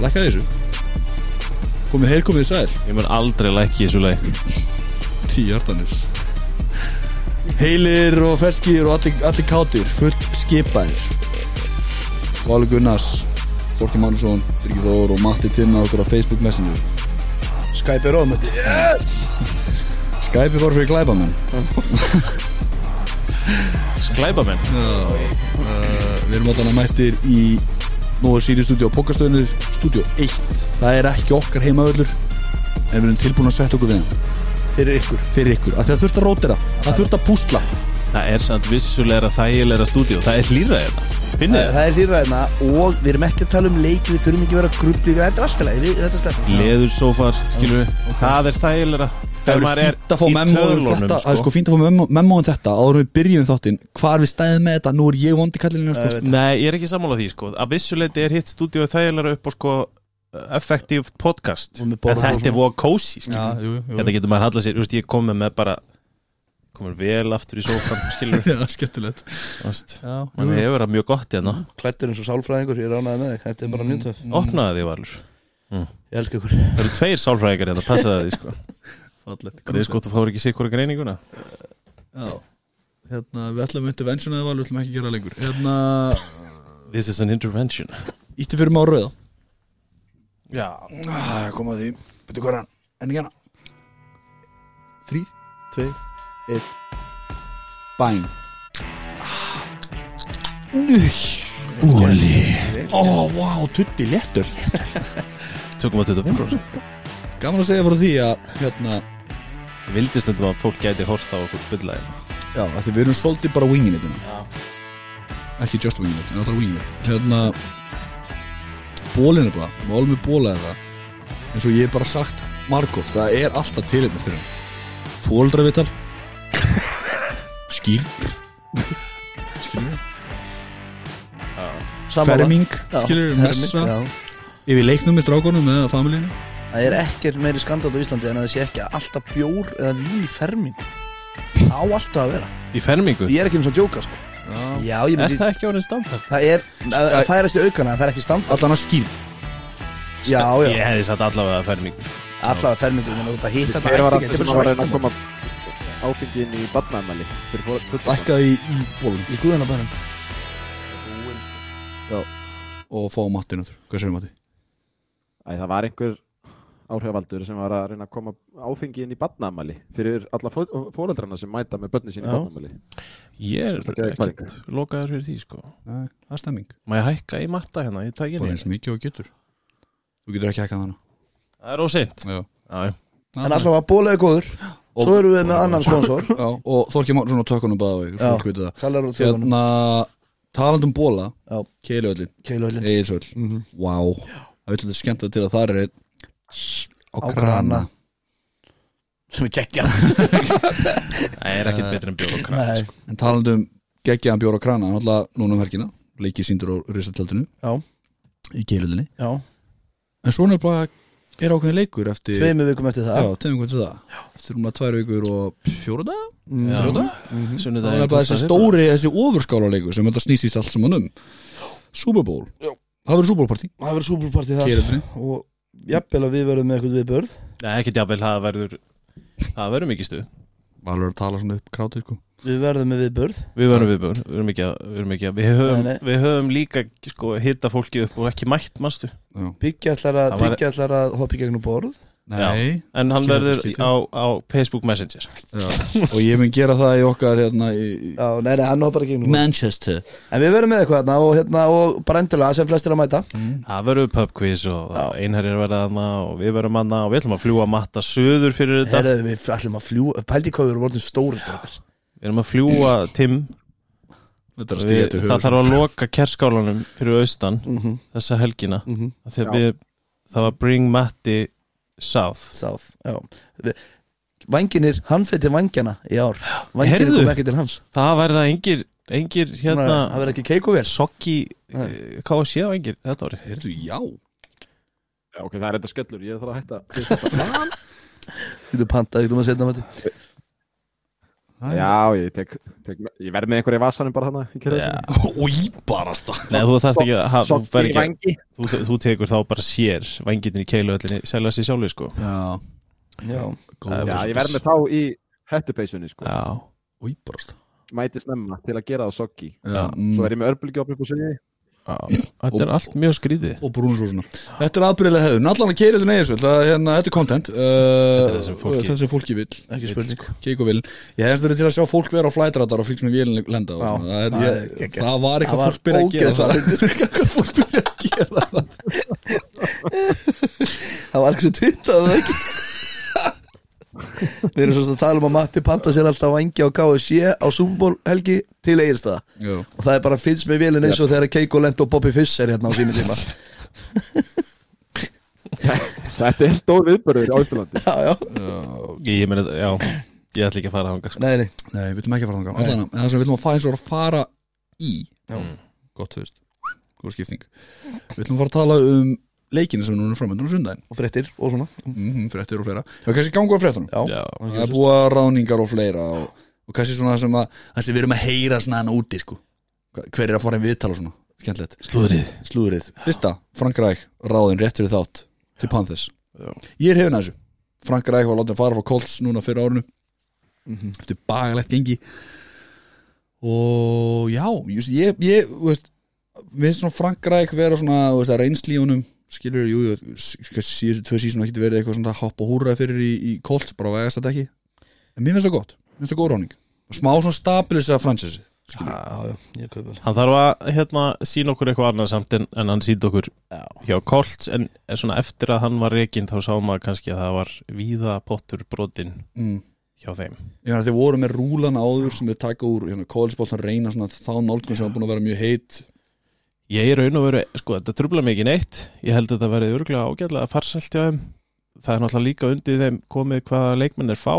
Lækkaði þessu. Komið heil, komið sæl. Ég mun aldrei lækki þessu leik Tíu hjartanir. Heilir og ferskir og allir, allir kátir Full skipaðir. Valur Gunnars Þorki Mánusson, Birgir Þór og Matti Tinna okkur á Facebook Messenger. Skype er ofmætti Yes! Skype er bara fyrir glæbamenn. Sklæbamenn uh, Við erum allan að mættir í Nóður Sirius stúdíu á Pokastöðinu Stúdíu 1 Það er ekki okkar heimavöllur En við erum tilbúin að setja okkur við Fyrir ykkur. Fyrir ykkur, af því það þurft að rótira Það þurft að púsla. Það er samt vissulegra þægilegra stúdíu Það er hlýra þetta Finnið Það, það er hlýra hérna og við erum ekki að tala um leiki Við þurfum ekki að vera grubli Þetta er alltaf sleppum Leðursófar, skilur við Það er þægilegra Það er er fínt að fá tölunum þetta Það er sko. sko fínt að fá memó- memóum þetta Áður en við byrjum þáttinn Hvar við stæðum með þetta? Nú er ég vondi kallinu sko. Nei, ég er ekki sammála því sko. Að vissuleiti er hitt stúdíu þægilegra upp á sko Effektív podcast. En þetta er voða kósi. Þetta getur maður hallað sér Þú veist, ég kom með bara Komur vel aftur í sófan Skilur Já, skemmtilegt. Já, Man jú. hefur það mjög gott hérna. Klættur eins og sálfræðingur, ég ránaði með þig. Þetta er bara mjög töf Opnaði því Valur. Ég elska ykkur. Það eru tveir sálfræðingar hérna, passaði því sko Fallegt Það er sko þú fáir ekki sikkur í greininguna? Já Hérna, við ætlum að intervention eða val, við ætlum ekki að gera lengur. Hérna, This is an intervention. ítti fyrir á rauða. Já. Ah, Koma að því, betur hvað er hann? En ekki hana Þrý, Tvei Einn. Bæn. Bóli Ó, vá, tutti léttur. Tökum að 25% Gaman að segja frá því að Hérna, Vildi stundum að fólk gæti hort á okkur byllaði já, að því við erum svolítið bara wingin þetta Ekki just wingin þetta, en alltaf wingin Hérna. Bólin er bara, málum við bóla eða eins og ég hef bara sagt margóft það er alltaf tilefni fyrir. Hann fóldravital skýr. Skýr ferming skilur messa. Já. Yfir leiknum með strákonum með familínu Það er ekkert meiri skandát á Íslandi en að það sé ekki alltaf bjór eða vín í fermingu. Á alltaf að vera. Í fermingu? Ég er ekki eins og að djóka sko. Já, ég Er myndi það ekki árið standart? Það er, að- að færast í aukana, það er ekki standart allan að skýr Já, já, Ég hefði satt allavega fermingu. Allavega fermingu Menn þú ert að hitta þetta Hver var eftir aftur Þetta er að bara að koma áfengin í fullorðna? lækkaði í, bólum Í guðanabænum. Og fá Matti? Æ, það var einhver áhrifavaldur sem var að reyna að koma áfengin í badnæmæli fyrir alla fóreldrarna sem mæta með börni sín í Já. badnæmæli Ég er Það er ekkert lokaður fyrir því sko. Nei, það er stemming. Má ég hækka í matta hérna? Í bara tækinni? eins mikið og getur. Þú getur ekki hækkað hana. Það er já. En allavega bólaði góður. Svo erum við með annan sponsor. Já, og Þorki Márnsson á tökunum bæða veg Já. fólk veitir það. Kallar út þjóðunum. Hérna talandum bóla Já. Keilöðlin, Keiluhöllin Egilsöll Mhm. Vá, það þetta skemmt til að það er einn á krana. krana. Sem er geggja Það er ekkert betur en bjóð og krann Nei, sko. En talandum geggjaðan bjóra krana náttúrulega núna um helgina, leikið síndur á risatjaldinu Já. í Keilöðlinni já, En svona er bara er ákveðin leikur eftir tveimu vikum eftir Já, það tveim vikur til það Eftir rúmlega tvær vikur og fjóra dag. Já. Þrjá dag. Það er bara þessi 12. stóri, þessi ofurskála leikur sem þetta snýst í allt saman um. Super Bowl. Já. Það verður Super Bowl partí Það verður súperparti þar. Keilöðlinni Og jafnvel að við verðum með eitthvað viðbörð Nei, ekkert jafnvel, það verður Það verður mikið stuð. Valur að tala svona upp krátið sko. Við verðum með viðbörð Við verðum viðbjörn, við verðum ekki að, við verðum ekki að Við höfum, Nei, nei. við höfum líka sko, hitta fólki upp og ekki mætt, manstu? Já. Byggja ætlar að, Það var- byggja ætlar að hoppa í gegnum borð Nei. En hann Ekki verður á, á Facebook Messenger. Og ég mun gera það í okkar hérna í Já, nei, nei, hann hoppar gegnum borð Manchester. En við verðum með eitthvað hérna og, hérna, og bara endilega sem flestir að mæta. Það verður pub quiz og einherjar verða þarna og við verðum þarna og við ætlum að fljúa matta söður fyrir þetta. Herðu, við ætlum að fljúa Pældi hvað við erum vortin stóri strákar. Við erum að fljúa Tim. Við, Það þarf að loka kerskálanum fyrir austan mm -hmm. þessa helgina. Mm -hmm. af því að Já. við, það var Bring Matti South. South, Vanginir, hann fyrir til vangjana í ár. Vanginir kom ekki til hans. Það verða engir, engir Nei, hérna Það verður ekki keik og vel Sokki Nei. eh, KSC á engir þetta árið. Heyrðu, já. Já, ok, það er þetta skellur, ég þarf að hætta. Þú panta, þú maður setna mæti Það er- Já, ég, tek, tek, ég verð með einhverja í vasanum bara þannig. Í barasta. Nei, þú þarft ekki að þú, þú, þú tekur þá bara sér vangitin í keiluöllinni, selja sér sjálfi sko. Já, Já, Já, ég verð með þá í hettupeysunni sko. Já, Í barasta. Mæti snemma til að gera það soggi Svo mm, er ég með upp á sinni já Þetta er allt mjög skrítið. Og brúnusósuna Þetta er aðbyrðilega hefðun, allan að keira þetta neyðis þetta, hérna, þetta er content. Uh, er það sem fólki- það sem fólki vil ekki spurning. Keik og vil Ég hefðist verið til að sjá fólk vera á flætradar og fylgst með vélinn lenda og Já, svona. það, er, ég, geggjað. það var eitthvað fólk byrja að gera það. Hvað fólk byrja að gera það. Það var ekki svo tvittað það ekki Við erum svo að tala um að Matti panta sér alltaf vangi á KSC á Superból helgi til Egilstaða Já, og það er bara fylgst með vélinn eins og þegar Keiko Lent og Bobby Fish er hérna á sími tíma. Þetta er stór viðbörður á Ísturlandi Já, já, Ég meni, já, ég ætla ekki að fara þangað sko. nei, nei. Nei, við viljum ekki að fara Allan, en það sem við viljum að fara eins og að fara í. Já. Gott, þú veist, góð skipting. Við viljum fara að tala um leikinu sem er núna framöndan á sundaginn Og fréttir og svona. Mm -hmm, Fréttir og fleira. Já, kannski gangu á fréttunum. Já, Já, Það er búið að ráningar og fleira og, og kannski svona sem að við erum að heyra svona hann úti sko. Hver er að fara í viðtala svona skemmtilegt. Slúðrið. Slúðrið. Fyrsta Frank Ræk ráðin rétt fyrir þátt til Panthers. Já. ég er hefðin að þessu. Frank Ræk var látið að fara frá Colts núna fyrir árinu. Mhm. eftir bagalegt gengi. Og já just, ég, ég þú veist við svona Frank Ræk vera svona þú veist, honum skilur, jú, síðustu tvö sísón það getur verið eitthvað svona að hoppa og húrra fyrir í, í Colts, bara vegast þetta ekki? En mér finnst það gott, mér finnst það góð ráning smá svona stabilisa fransessi vel Hann þarf að hérna, sína okkur eitthvað annað samt en, en hann síndi okkur Já, hjá Colts en svona eftir að hann var reikinn þá sá maður kannski að það var víða pottur brotin mm. hjá þeim. Já, þeir voru með rúlan áður sem þeir taka úr hérna, kólisbóltan reyna svona þá nálgun sem var búin að vera mjög heit Ég er raun og veru, sko, þetta trubla mig ekki neitt. Ég held að þetta verið örgulega ágætlega farsælt hjá þeim. Það er náttúrulega líka undir þeim komið hvaða leikmenn er fá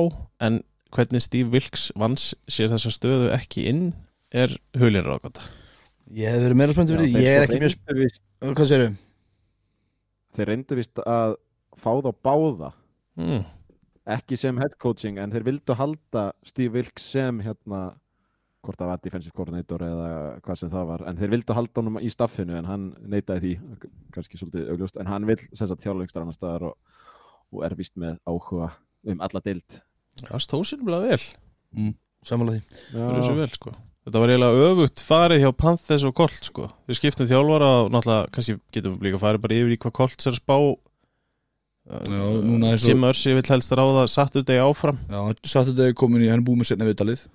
en hvernig Steve Wilkes vans sér þessa stöðu ekki inn er hulinn ráðgóta ég hef verið meira spennt fyrir því. Ég er ekki mjög mjög sp- Hvað segirðu? Þeir reyndu vist að fá þá báða. Mm. ekki sem head coaching en þeir vildu halda Steve Wilkes sem hérna hvort það var defensive coordinator eða hvað sem það var. En þeir vildu halda honum í staffinu en hann neitaði því kannski svolítið augljóst. En hann vil sem sagt þjálfleikstar annar staðar og, og er vist með áhuga um alla deild. Það stóð sér bara vel, Samanlega því. Það er þessu vel sko. Þetta var eiginlega öfugt farið hjá Panthers og Colts sko. Við skiptum þjálfara og náttúrulega kannski getum við líka farið bara yfir í hvað Colts er að spá. Jim Ursi vill helst ráða degi áfram. Já, degi komin í, hann er búið með setna viðtalið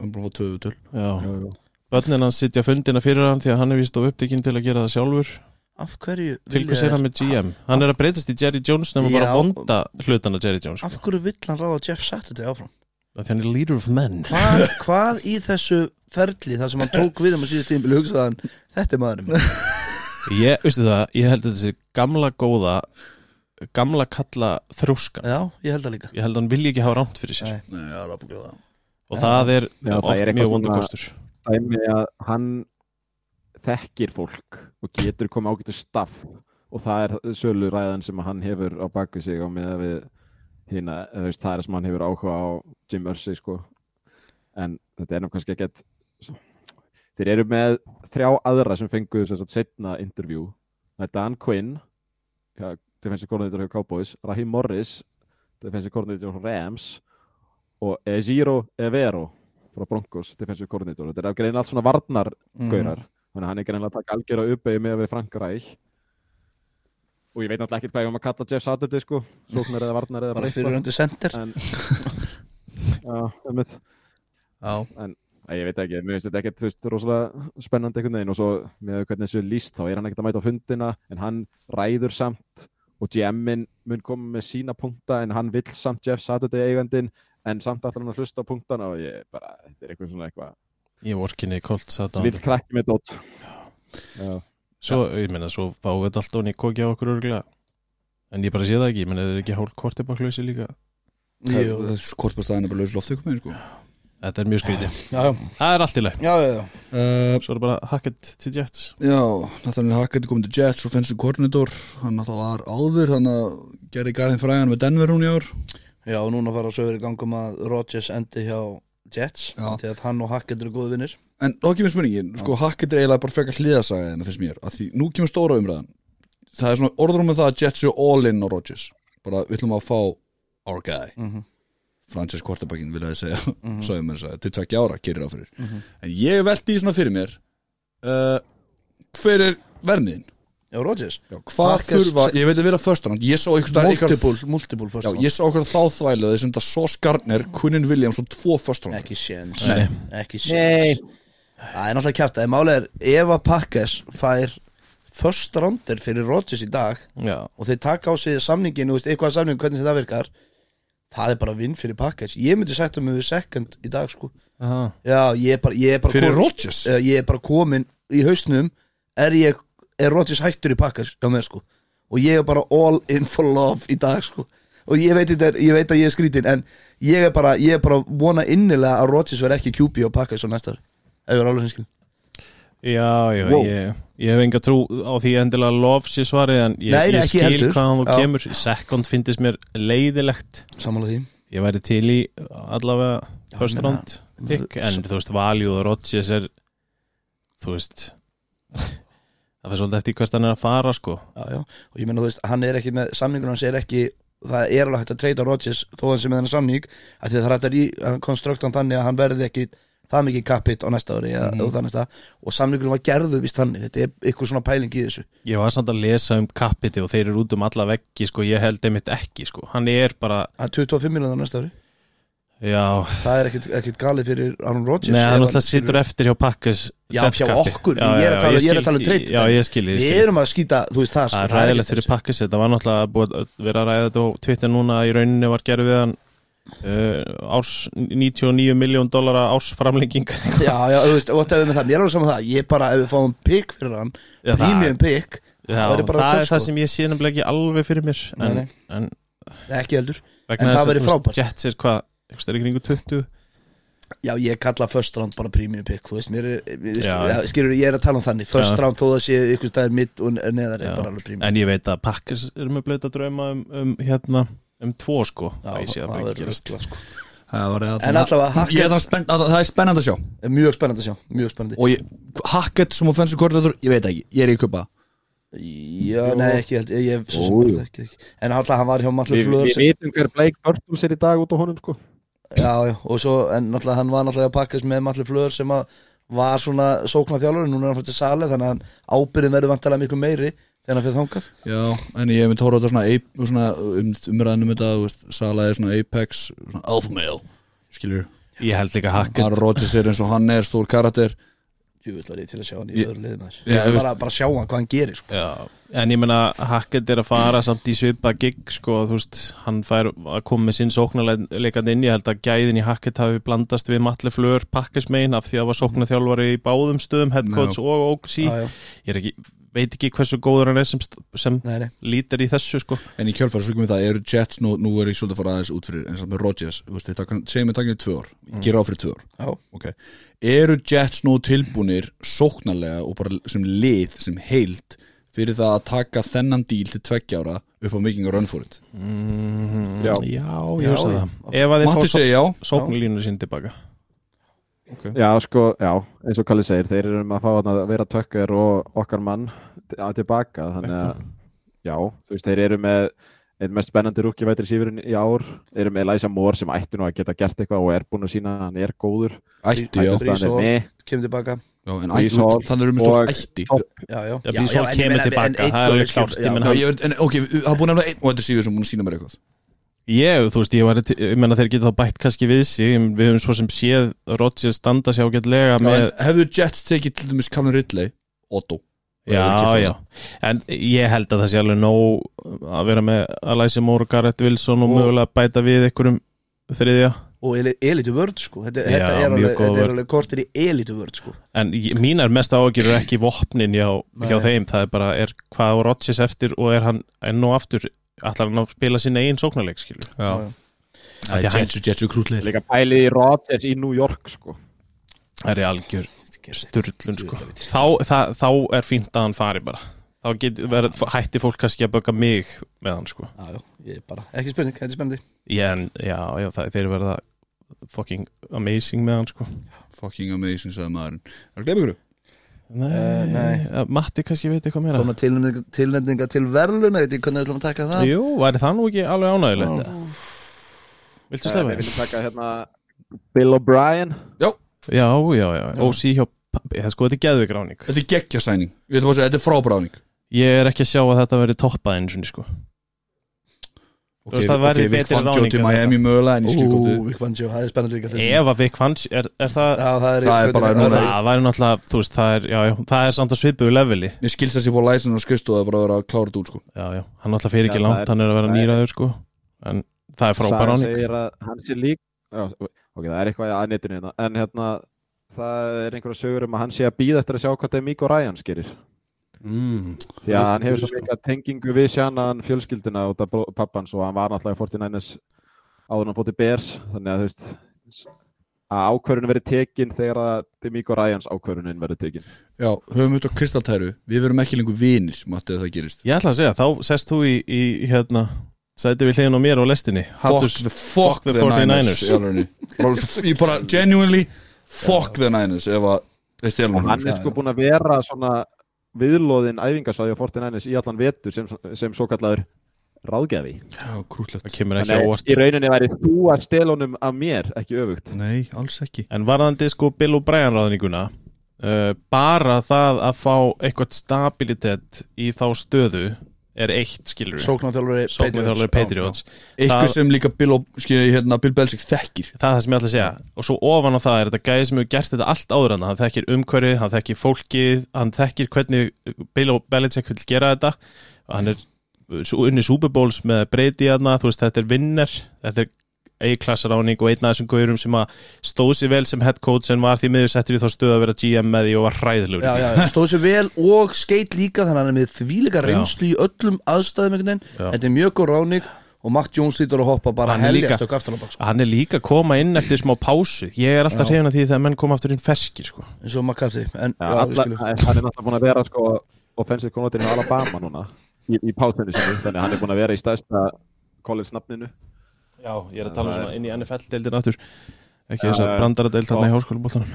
hann búin að fá tvöðu töl hans sitja fundina fyrir hann því að hann er vist á upptekinn til að gera það sjálfur. Af hverju Til vilja hvers er hann með GM? Hann er að breytast í Jerry Jones nema bara vonda hlutana Jerry Jones sko. Af hverju vill hann ráða Jeff Saturday áfram? Því hann er leader of men. Hvað, hvað í þessu ferli þar sem hann tók við um að síðast tímpil hugsaði hann Þetta er maðurinn minn. Ég, veistu það, ég held að þessi gamla góða gamla kalla þrjóskan Já, ég held það líka. Ég held að hann vilji ekki hafa rámt fyrir sér. Nei. Nei, það er að búið það og það er Já, það oft er eitthvað mjög vondur svona- kostur. dæmi að hann þekkir fólk og getur komið ágættu staff og það er sölu ræðan sem hann hefur á baku sig á með við veist, það er sem hann hefur áhuga á Jim Ursay sko. En þetta er nú kannski ekkert þeir eru með þrjá aðra sem fengu sem sagt setna interview. Það er Dan Quinn defensive coordinator hjá Cowboys Raheem Morris defensive coordinator hjá Rams og Eziro Evero frá Broncos, defensive coordinator. Þetta er að greina allt svona varnar Mhm. gaurar þannig að hann er greinlega að taka algjör að uppeyju með við Frank Ræk og ég veit náttúrulega ekkert hvað ég var að kalla Jeff Saturday sko, sóknar eða varnar eða Bara fyrir undir center. En já, einmitt. Já, Æ, ég veit ekki, mér finnst þetta ekkert þú veist, rosalega spennandi einhvern veginn. Og svo með hvernig þessu líst þá er hann ekkert að mæta á fundina en hann ræður samt. Og GM-in mun koma með sína punkta en hann vill samt Jeff Saturday eigandin en samt alltaf hann að hlusta á punktana og ég bara, þetta er eitthvað svona eitthvað Ég vorkinni Colt satt á Lill krakki með dót Já, Svo, ég meina, svo fáum við þetta alltaf hann í kokja okkur örgulega En ég bara sé það ekki, ég meina, er ekki hálf kortibaklausi líka? Jú. það er kortbastæðin er bara ykkur með sko. Þetta er mjög skrítið. Já, já, Það er allt í leið já, já, já. uh, Svo er bara hacket til Jets. Já, Nathaniel Hackett er komin til Jets offensive coordinator, hann náttúrulega var áður þannig að gerði garðin frægan með Denver hún í ár Já, og núna fara sögur í gangum að Rodgers endi hjá Jets. Því að hann og Hackett eru góðu vinnir En þá kemur spurningin, sko Hackett er eiginlega bara frekar hliðasaga en finnst mér að því nú kemur stóra umræðan það er svona orður um það að Jets séu all in á Rodgers bara við ætlum að fá our guy Mhm. Francis Quarterbackin vilja þið segja mm -hmm. til tvekja ára, gerir á fyrir en ég veldi í svona fyrir mér uh, hver er vermiðin? Já, Rodgers. Já, hvað Marcus- þurfa, ég veit að vera first round ég sá ykkur Multiple, multiple first Já, round. ég sá okkur þá þvælu þessum þetta Sos Gardner, Quinnin Williams og tvo first round. Ekki séns. Nei. Ekki Nei. séns. Það er náttúrulega kjátt að málið er ef að Packers fær first rounder fyrir Rodgers í dag Já, og þeir taka á sig samningin og veist, eitthvað samning hvernig þetta virkar það er bara vinn fyrir Packers ég myndi sagt um við second í dag sko. Aha. já, ég er bara, ég er bara fyrir Rodgers? Eh, ég er bara komin í hausnum er ég, er Rodgers hættur í mér sko. Og ég er bara all in for love í dag sko. Og ég veit, þetta er, ég veit að ég er skrítin en ég er bara, ég er bara vona innilega að Rodgers verði ekki QB á Packers á næsta ári ef ég er alveg hinskil já, já Wow. ég, ég hef enga trú á því endilega lof sér svarið en ég, Nei, ég skil heldur. hvaðan þú Já. kemur. Second finnst mér leiðilegt. Samanlega því. Ég væri til í allavega Já, first ég round pick en þú veist, value og Rodgers er þú veist það fyrir svolítið eftir hvert hann er að fara sko já, já. og ég meina þú veist, hann er ekki með samningun hans er ekki, það er alveg hægt að treyta Rodgers þó hann sem með þennan samning að því það er hægt að í- konstrukta hann þannig að hann verði ekki það mikið kapit á næsta ári mm. -hmm. næsta, og samningunum var gerðu vist þannig, þetta er eitthvað svona pæling í þessu Ég var samt að lesa um kapiti og þeir eru út um alla veggi sko, ég held einmitt ekki sko hann er bara, Það er 25 miljonar næsta ári já. Það er ekkit galið fyrir Aaron Rodgers Nei, ef alltaf situr eftir hjá Pakkes Já, hjá okkur, ég er tala- ég er að tala um trade Já, ég skil, ég Við skil. erum að skýta, þú veist það sko, Það er það er ræðilegt ekkert fyrir. Pakkes þetta. Var náttúrulega búið að vera að ræða þetta á Twitter núna í rauninni var gerð við hann uh, árs 99 miljón dólara ársframlenging. Já, já, þú veist, og þetta með það, mér er alveg saman það. Ég bara, ef við fáum pick fyrir hann Já, það- Premium pick, Já, Það það er það sko. sem ég sé nefnilega ekki alveg fyrir mér ekki heldur. En það veist, frábært. Er eitthvað er í kringu 20 Já, ég kalla first round bara premium pick Þú veist, mér er, já, skilur, ég er að tala um þannig First Já. round, þó það sé ykkur staðir mitt og neðar er Já. bara alveg premium En ég veit að Pakkes er með blöta drauma um, um hérna, um tvo sko Já, það ég sé að það það verður gerast sko. Það var En allavega, Ég Hackett- er það spennt, að, það er spennandi að sjá Er Mjög spennandi að sjá, mjög spennandi Og ég, Hackett sem offensive coordinator, ég veit ekki Ég er í kupa Já, nei, ekki held Ég Jú, bara jú. þekki ekki En alltaf hann var hjá Matlur Við, Flöður við vitum hver Blake Bortles er í dag út á honum sko Já, já, og svo, en náttúrulega hann var náttúrulega að pakkast með Matli Flöður sem að var svona sóknar þjálfur, núna er hann fættið salið þannig að hann ábyrðin verður vantilega miklu meiri þegar hann fyrir þangað. Já, en ég myndi horfa á þetta svona, svona um, þetta, þú veist, Sala er svona Apex, svona alpha male skilur, Ég held líka Hackett. Aaron Rodgers er eins og hann er stór karakter Júvill var ég til að sjá hann í Ég- öðru liðin þú bara, bara sjá hann hvað hann gerir sko. Já, en ég meina Hackett er að fara samt í svipa gig sko, þú veist, hann fær að koma með sinn sóknarleikand inn, ég held að gæðin í Hackett hafi blandast við Matli Fleur pakkismein af því að var sóknarþjálfari í báðum stöðum, head coach og OC Já, já, ég er ekki, veit ekki hversu góður hann er sem, sem nei, nei. lítir í þessu sko. En í kjölfæra, svo ekki með það, eru Jets nú, nú er ég svolítið að fara aðeins út fyrir eins og með Rodgers, þetta segjum við takkinu tvö ár gera á fyrir tvö ár, Já, ok. Eru Jets nú tilbúnir sóknarlega og bara sem lið, sem heild fyrir það að taka þennan díl til tveggja ára upp á for it mm, Já. já, Já, ég veist já. það. Ef að þið Matti fá sóknarlínu sín tilbaka Já, sko, já, eins og Kalli segir þeir eru um að fá að vera tökker og okkar mann að tilbaka þannig að, já, þú veist, þeir eru með einn mest spennandi rúkjavætri sífurinn í ár eru með Eliza Moore sem ætti nú að geta gert eitthvað og er búin að sína að hann er góður. Ætti, já, er kemur tilbaka já en þannig erum við og stórt ætti. Já, já, Já, ég kemur tilbaka, það er klárt, ég já, ég, en, ok, það er búin að nefna einn og þetta síður sem búin að sína mér eitthvað Ég, þú veist, ég var ég menna þeir geta þá bætt kannski við sig við höfum svo sem séð Rodgers standa sér ágætlega með hefðu Jets tekið til dæmis Calvin Ridley? Otto. Já, já, en ég held að það sé alveg nóg að vera með Alice Moore, Garrett Wilson og, Og- mögulega bæta við einhverjum þriðja. Og eli- elitu vörd sko. Þetta, Já, þetta er alveg, þetta er alveg kortir í elitu vörd sko. En ég- mínar mest ágjur er ekki vopnin hjá, hjá þeim, það er bara er hvað á Rodgers eftir og er hann enn og aftur ætlar hann að spila sinna eigin sóknarleik skilur Já, Af því að hann- Jets og Jets og krútleir líka pælið í Rodgers í New York, sko. Það er algjör sturlun sko. þá, það, þá er fínt að hann fari bara. Þá get, verð, hætti fólk kannski að bögga mig með hann sko. Já, já, ég er bara, ekki spurning, þetta er spennandi. En, já, já, það, þeir verða fucking amazing með hann sko. Fucking amazing, sagði maðurinn. Er það gleym ykkur? Nei, Eh, nei. eh, Matti kannski veit eitthvað meira. Koma tilnefninga, tilnefninga til verðluna Veit ég hvernig við ætlum að taka það? Jú, væri það nú ekki alveg ánægilegt Viltu Eh, slefa Við þér? viljum taka hérna Bill O'Brien. Já, já, já, OC hjá Það sko, þetta er geðvik ráning Þetta er geggja sæning Við ætlum að segja, þetta er frábráning Ég er ekki að sjá að þetta veri toppað einu sinni sko Þú veist, það betri Fangio ráning til Miami mögulega En ég skil Vík Fangio, það er spennandi líka fyrir Ef að Vic Fangio, er, er það Já, það er, Það er bara núna- Það væri náttúrulega, þú veist, það er, já, já, það er samt að svipuðu leveli. Mér skilst þessi búið læsinn og skristu og það er bara að vera að klára þetta út sko. Já, já, hann náttúrulega fyrir ekki Já, það langt, er- hann er að vera það er- nýraður sko. En það er frábær Sagan ráning segir að hann sé lík Já, ok, það er eitthvað að netinu hérna. En hérna, það er einhverja sögur um að hann sé að býða eftir að sjá hvað Demico Ryan skerir mm. því að hann hefur sko. svo mikið tengingu við sjannan fjölskylduna út af pappans og hann var náttúrulega í 49ers áður en hann fótt í Bears þannig að þú veist að ákvörunin verið tekin þegar að Demico Ryans ákvörunin verið tekin Já, höfum við þetta kristaltæru Við verum ekki lengur vinir, Matti, að það gerist Ég ætla að segja, þá sest þú í, í hérna Sæti við hliðin á mér á lestinni Fuck Hattus, the, fuck the the 49ers. Niners í alvörunni. Bara- Ég bara, genuinely Fuck the Niners Ef að hann er sko búinn að vera svona viðlóðin æfingarsvæði á 49ers í allan vetur sem, sem svo kallaður ráðgjafi. Já, krútlegt. Það kemur ekki Þannig að ávart í rauninni væri þú að stelunum af mér, ekki öfugt. Nei, alls ekki. En varðandi sko Bill O'Brien ráðninguna uh, Bara það að fá eitthvað stabilitet í þá stöðu er eitt skilur við Sóknarþjálfari Patriots. Eitthvað sem líka Bill, hérna, Bill Belichick þekkir. Það er það sem ég ætla að segja. Og svo ofan á það er þetta gæði sem hefur gert þetta allt áður hann. Þekkir umhverfið, hann þekkir fólkið hann þekkir hvernig Bill Belichick vil gera þetta. Og hann er unni Super Bowls með breyti hérna, þú veist, þetta er vinner þetta er A-klass ráning og einn af þessum gaurum sem að stóð sér vel sem head coach en var því miður settur í þá stöð að vera GM með því og var hræðilegur Já, já, stóð sér vel og skeitt líka þannig að hann er með þvíleika reynslu í öllum aðstæðum einhvern veginn. Þetta er mjög góð ráning og Matt Jones lítur að hoppa bara heljast og aftan á bak sko. Hann er líka að koma inn eftir smá pásu Ég er alltaf að því þegar menn koma aftur inn ferskir sko. eins og McCarthy en, Já, já, alla, við skilum. hann er náttúrulega búinn að vera sko offensive coordinator á Alabama núna í, í pátunni sinni, þannig að hann er búinn að vera í stærsta college-nafninu Já, ég er að tala um svona inn í NFL-deildin aftur. Ekki þess að brandaradeild í Já. háskólabóltanum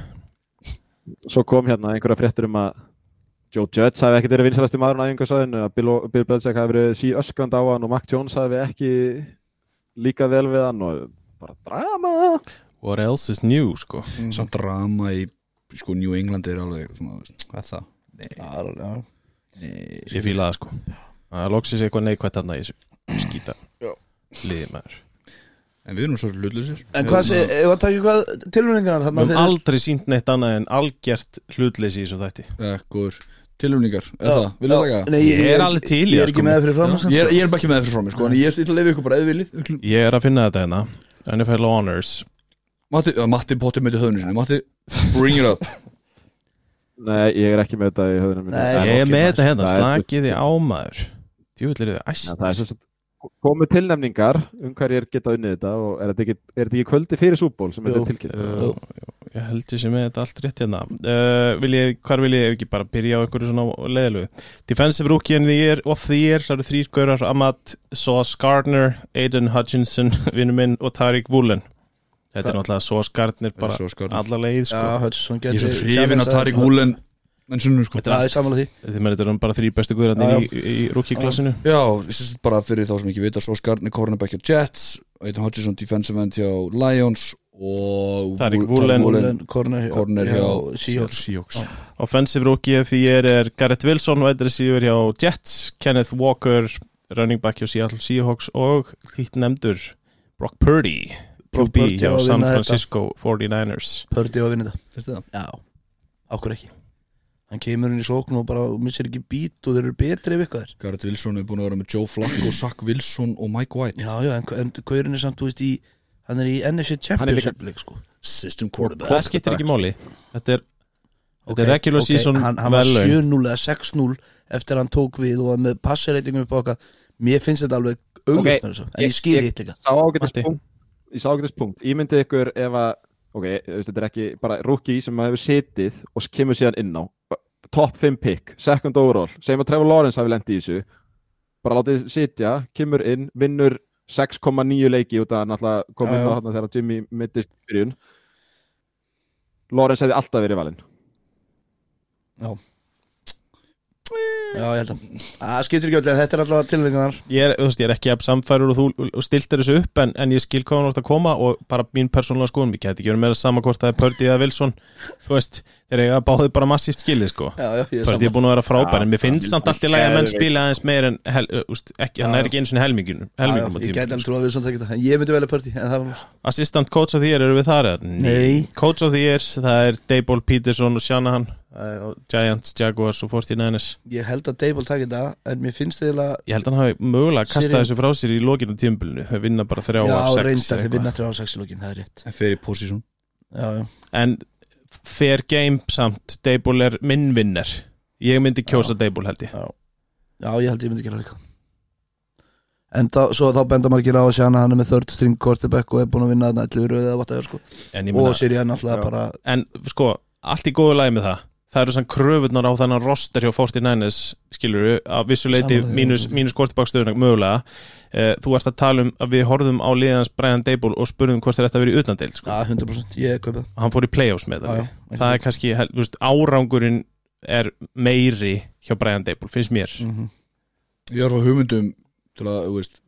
Svo kom hérna einhverja fréttur um að Joe Judge hafi ekkert verið vinsalasti maður á æfingarsæðinu að Bill, Bill Belichick hafi verið sí öskrand á hann og Mac Jones hafi ekki líka vel við hann og bara drama. What else is new, sko? Samt drama í sko, New England er alveg svona, hvað er það? Já, já. Nei, Ég fíla það, sko. Það loksist eitthvað neikvætt þarna í þessu skýta liði maður En við erum svo hlutlusir En hvað sé, ef að taka eitthvað tilvöningar Við þarna höfum aldrei sínt neitt annað en algjört hlutleysi í þessu þætti. Ekkur Tilumningar, er það? Vilja Já, taka? Það? Nei, Ég er alveg til í Ég það, er ekki sko. með fyrir fram Ég er, ég er bara ekki með það fyrir frá mér sko. En ég er til að leiða ykkur bara eða viljið Ég er að finna þetta hérna. NFL Honors Matti, ja, Matti Potti með höfnu sinni. Matti, bring it up. Nei, ég er ekki með þetta í höfðunum. Nei, Ég er með þetta hérna, Það er- slakiði ámaður Djúvill eru þið æst. það er svo sagt komið tilnefningar um hverjir geta unnið þetta og er þetta ekki, er þetta ekki kvöldi fyrir súból sem þetta er tilkynnt? Ég held ég sem með þetta allt rétt hérna. Uh, vil ég, Hvar vil ég ekki bara byrja á einhverju svona leðilegu Defensive Rookie in the Year of the Year Það eru þrýr gaurar Amat Sauce Gardner Aiden Hutchinson vinnu minn og Tariq Woolen. Þetta er náttúrulega Sauce Gardner bara Sauce Gardner. alla leið sko. Já, Hudson Ég er geti svo hrifin að Tarik Húlen Mennsunum sko. Þetta er samanlega því. Þið með þetta eru bara þrý bestu guðrarnir í, í, í rookie-klassinu. Já, ég syns bara fyrir þá sem ekki vita Svo skarni cornerback hjá Jets Aidan Hutchinson defensive end hjá Lions Og Woolen. Corner hjá- Seahawks. Offensive the Year er Garrett Wilson wide receiver hjá Jets Kenneth Walker running back hjá Seattle Seahawks og hitt nefndur Brock Purdy QB Purdy hjá San. Francisco 49ers. Pördi á að vinna þetta? Já, ákveð ekki Hann kemur inn í sókn og bara missir ekki bít og þeir eru betri ef eitthvað er. Garrett Wilson er búin að vera með Joe Flacco, Zach Wilson og Mike White. Já, já, en, en Gaurin er samt, þú veist, í Hann er í NFC Championship leik, sko. System quarterback. Það skiptir ekki máli. Þetta er, þetta er regular ok, season hann, hann var verðlaun. 7-0 eða 6-0 eftir að hann tók við og var með passreitingum upp á okkar. Mér finnst þetta alveg auglust Ok, með þessu En ég ég- ágætis Matti. punkt ég sá ágætis punkt, ég myndi ykkur ef að ok, veist, þetta er ekki bara rookie sem maður hefur setið og kemur síðan inn á. Top 5 pick, second overall. Segjum að Trevor Lawrence hafi lent í þessu. Bara látið sitja, kemur inn vinnur 6,9 leiki út að náttúrulega komið þá þarna þegar Jimmy mittist byrjun. Lawrence hefði alltaf verið valinn. Já, ég held að Það skiptir ekki öll, en þetta er alltaf tilvægnar ég ég er ekki að samfærur og þú stiltir þessu upp en, en ég skil hvað hann átt að koma og bara mín persónulega skoðum, ég gæti ekki verið meira sama hvort það er Pördi eða Wilson. Þú veist, þeir eiga báðið bara massíft skilið sko. Já, já, ég Pördi er saman búin að vera frábær Já, en mér finnst já, samt allt í lagi að menn spila aðeins meir en hel, úst, ekki, hann Já, er ekki eins og helmingun Já, já, helmingum á Ég gæti tíma alveg trú að við svona tekja þetta En ég myndi velja það er Assistant coach of the year, eru við þar? Það uh, Giants, Jaguars og 49ers Ég held að Dable takja þetta En mér finnst þið að Ég held að hann hafi mögulega að kasta þessu frá sér í lokinu tímbilinu þau vinna bara þrjá Já, af sex reyndar, eitthvað. vinna þrjá á sex í lókin, það er rétt. En fer í position Já, já. En fair game samt Dayball er minn vinner. Ég myndi kjósa Dayball held ég. Já, já ég held ég myndi gera líka. En þá, svo þá benda margir á að sjana hann er með third string quarterback og er búin að vinna þarna 11 röðu eða whatever sko. En, ég og meina, Sirian alltaf Já. bara en sko, allt í góðu lagi með það Það eru sann kröfunar á þennan roster hjá 49ers skilur við, að vissuleiti mínus, mínus kortibákstöðuna mögulega. Eh, Þú ert að tala um að við horfðum á liðans Brian Dayball og spurðum hvort vera í utandeild sko. Já, 100% ég kaupi það hann fór í playoffs með það já, það er kannski, veist, árangurinn er meiri hjá Brian Dable finnst mér. Mhm. Ég er fá hugmyndum til að, þú veist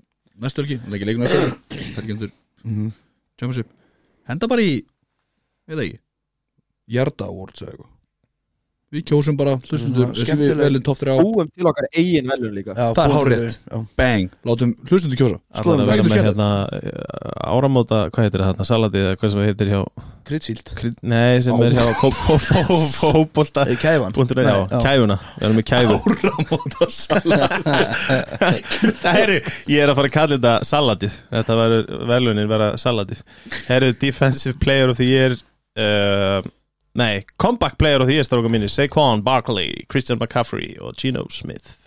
Næstu helgi, það er ekki leikur næstu Helgendur. Mhm. Championship. Henda bara í, veit það ekki Jarda Awards eða eitthvað Við kjósum bara hlustundur Svona Þessi við skemmtileg- veljum top 3 Búum til okkar eigin velun líka. Já, Það er já. Bang, látum hlustundur kjósa. Skoðum að það vera með hérna eh, áramóta, hvað heitir það, salatið eða hvað sem það heitir hjá, Kryddsíld. Kry- nei, sem Á. er hjá fó- fó- fó- fótbolta Eða kæfan kæfuna, við erum með kæfu Áramóta salat það eru, ég er að fara að kalla þetta salatið, þetta verður velunin vera salatið, herru defensive player of the year uh, nei, comeback player of the year stráka mínir, Saquon Barkley Christian McCaffrey og Geno Smith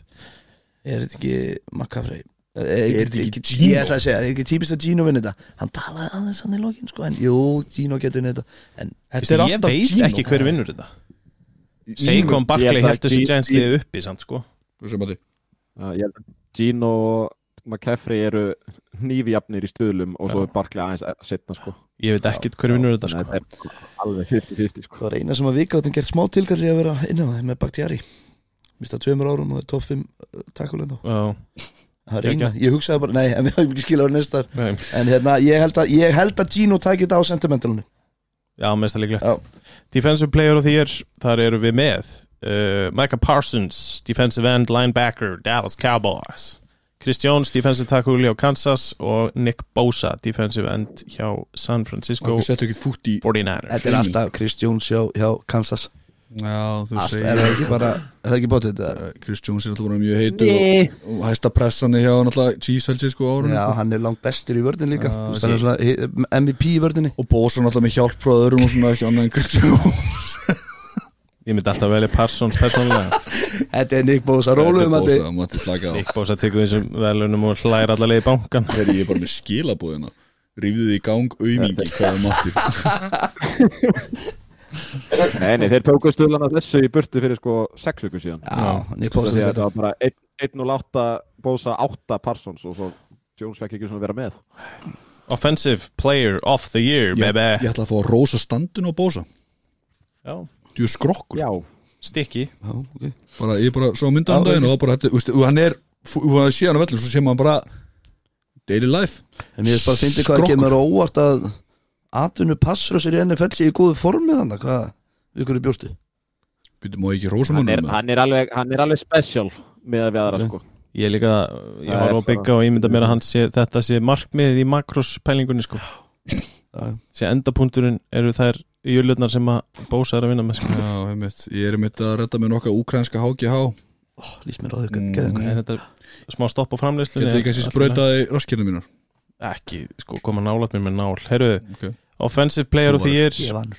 Er þetta ekki McCaffrey? Er þetta þetta ekki ekki Gino? Ég Gino? ætla að segja, er ekki típist að Gino vinna þetta Hann talaði aðeins hann í lokin sko En jú, Gino getur vinna þetta En Þetta er ég alltaf veit Gino. ekki hver vinnur þetta Saquon Barkley Ég held þessu Gino- Giants liði uppi samt sko ég Gino og McCaffrey eru hnífjafnir í stöðlum og svo er Barkley aðeins setna sko Ég veit ekkert hver vinnur þetta sko. er alveg 50-50 sko. Það var eina sem að við gáttum gert smá tilkalli að vera inn á það með Bakhtiari. Mista tveimur árum og er top 5 takkulegn þá. Já, Það er eina, ég hugsaði bara, nei, en við höfum ekki skilja á næstar nei. En hérna, ég held að, ég held að Gino tækir þetta á sentimentalunni Já, mest að líklegt Já. Defensive player of the year, þar eru við með uh, Micah Parsons Defensive end linebacker, Dallas Cowboys Chris Jones, defensive tackle hjá Kansas og Nick Bosa defensive end hjá San Francisco Okkur settu ekki fút í 49ers Þetta er alltaf Chris Jones hjá, hjá Kansas. Já, þú Allt, segir er það ekki bara, er það ekki bótið þetta? Eh, Chris Jones er alltaf voru mjög heitur og, og hæsta pressan er hjá náttúrulega Chiefs held sér sko árun Já, hann er langt bestur í vördin líka. Já, svona hi- MVP í vördinni og Bosa náttúrulega með hjálp frá öðrum og svona ekki annað en Chris Jones Ég myndi alltaf velja Parsons persónulega. Þetta er Nick Bosa, róluðum að Bosa, mátti slaka á. Nick Bosa tekur þessum velunum og hlæra allavega í bankan Heri, Ég er bara með skilabóðina Rífðu þið í gang aumingi hvað er matti. Nei, nei, þeir tóku stöðlana þessu í burtu fyrir sko 6 vikur síðan. Já, Nick Bosa að þetta þetta var bara 1-0-8 bósa 8 Parsons og svo Jones fekk ekki svona vera með. Offensive player of the year, baby. ég ætla að fá að rósa standun á Bosa. Já, Er skrokkur? Já, stikki Já, ok. Bara, Ég bara sá mynda Já, hann daginn og bara, þetta, veist, og hann er hann sé hann á vellum, svo sé maður bara daily life. En ég veist bara að fyndi hvað kemur á óvart að atvinnu passur sér í NFL sé í góðu formi þannig hvað við hverju bjóstu? Býtum má ekki rósa hann er, hann er alveg, hann er alveg special með að við aðra Ok. sko. Ég líka, ég Það er á bygga og ég mynda mér að hann sé, þetta sé markmiðið í makros pælingunni sko Já. sé endapunkturinn eru þær jölurnar sem að Bósa er að vinna með sko. Já, einmitt. ég er einmitt að redda mér nokkað úkrænska HGH Lýst mér á þau, Mm. geða En þetta er smá stopp á framleyslunni Getur þið kannski sprautaði raskirna mínar? Ekki, sko, koma nálat mér með nál. Herru, Ok. offensive player of the year. Ég er vanur.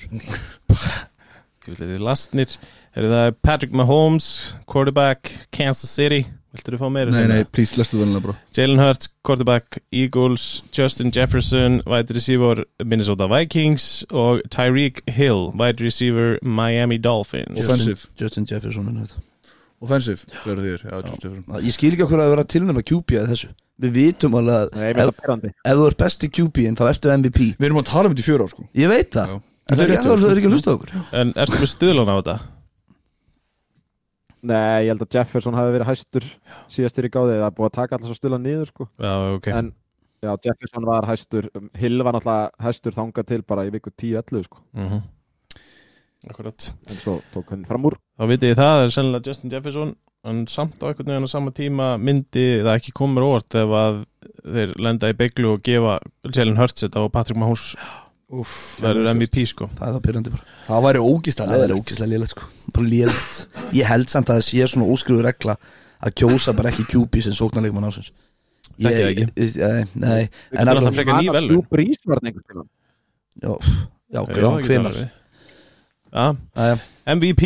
Þið lastnir Herru, það er Patrick Mahomes quarterback, Kansas City Viltu þú fá meira? Nei, nei, please, lestu vel bara Jalen Hurts, quarterback Eagles Justin Jefferson, wide receiver Minnesota Vikings og Tyreek Hill, wide receiver Miami Dolphins. Offensive. Justin Jefferson er þetta. Offensive, verður þér. Já, Justin Jefferson. Ég skil ekki okkur að vera tilnæma QB að þessu. Við vitum alveg að ef, það ef þú ert besti QB-in þá ertu MVP Við erum að tala um þetta í fjöra ár sko. Ég veit það. Já. En það er ekki, það er ekki að hlusta á okkur. En ertu með stuðlan á þetta? Nei, ég held að Jefferson hafi verið hæstur síðastir í gáði. Það er búið að taka alltaf svo stila niður sko. Já, ok. En já, Jefferson var hæstur. Um, Hill var náttúrulega hæstur þangað til bara í viku 10-11 sko. Mm Akkurat. En svo tók hann fram úr. Þá vitið ég það, það er sennilega Justin Jefferson en samt á einhvern veginn á sama tíma myndi það ekki komur óvart ef að þeir lenda í beiglu og gefa Jalen Hurts þetta og Patrick Mahomes Úff, verður MVP sko. Það er það pyrrandi bara. Það væri ógist Það er ógislega lélegt sko. Bara lélegt. Ég held samt að það sé svona óskrifu regla að kjósa bara ekki QB sem sóknarleikmann ásins Þekki það ekki. ég- Nei, nei. En er alltaf frekar ný velun. Jú, Brís var hann einhvern tímann. Já, já, já, hvenar MVP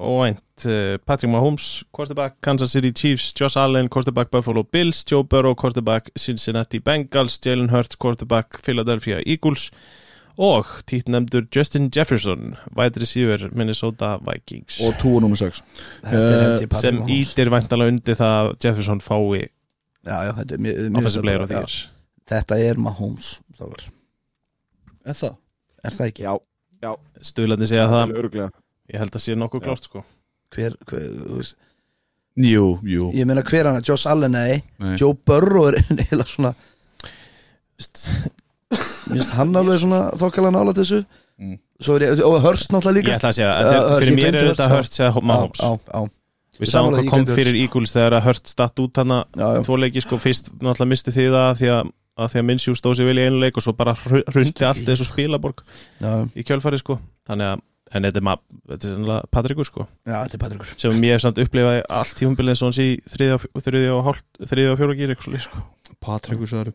Óvænt uh, Patrick Mahomes, quarterback Kansas City Chiefs Josh Allen, quarterback Buffalo Bills Joe Burrow, quarterback Cincinnati Bengals Jalen Hurts, quarterback Philadelphia Eagles og títnemdur Justin Jefferson wide receiver Minnesota Vikings. Og túa nummer 6 Þetta er held ég Patrick sem ítir væntalega undir það að Jefferson fái Já, já, þetta er það bara- year. já, Þetta er Mahomes. Er það? Er það ekki? Já, stuðlandi segja það, öruglega ég held að sé nokkuð klárt sko. Hver, hver, þú veist. Jú, jú. Ég meina hver hann er, Josh Allen, nei. Nei. Joe Burrow er eiginlega svona Mér finnst hann alveg svona þokkalega nála þessu. Mm. Svo er ég, og Hurst náttúrulega ég líka ætla að segja, Uh, uh, Hurts, fyrir mér er þetta. Hurts eða Mahomes. Já, já, við Ég sáum sammála hvað ég kom gleymdi fyrir Eagles þegar að Hurts datt út hana já, já. tvo leiki sko, fyrst náttúrulega mistu því það því að, að því að Minsjú stóð sér vel í einu leik og svo bara hru- hrundi allt þessu spilaborg já, í kjölfari sko. Þannig að en þetta er, ma- þetta er sennilega Patrikur sko. Já, þetta er Patrikur. Sem ég hef samt upplifað allt tífumbilið eins og hans í þriðja og- og hálft þriðja og fjóra gýr eitthvað sko. Patrikur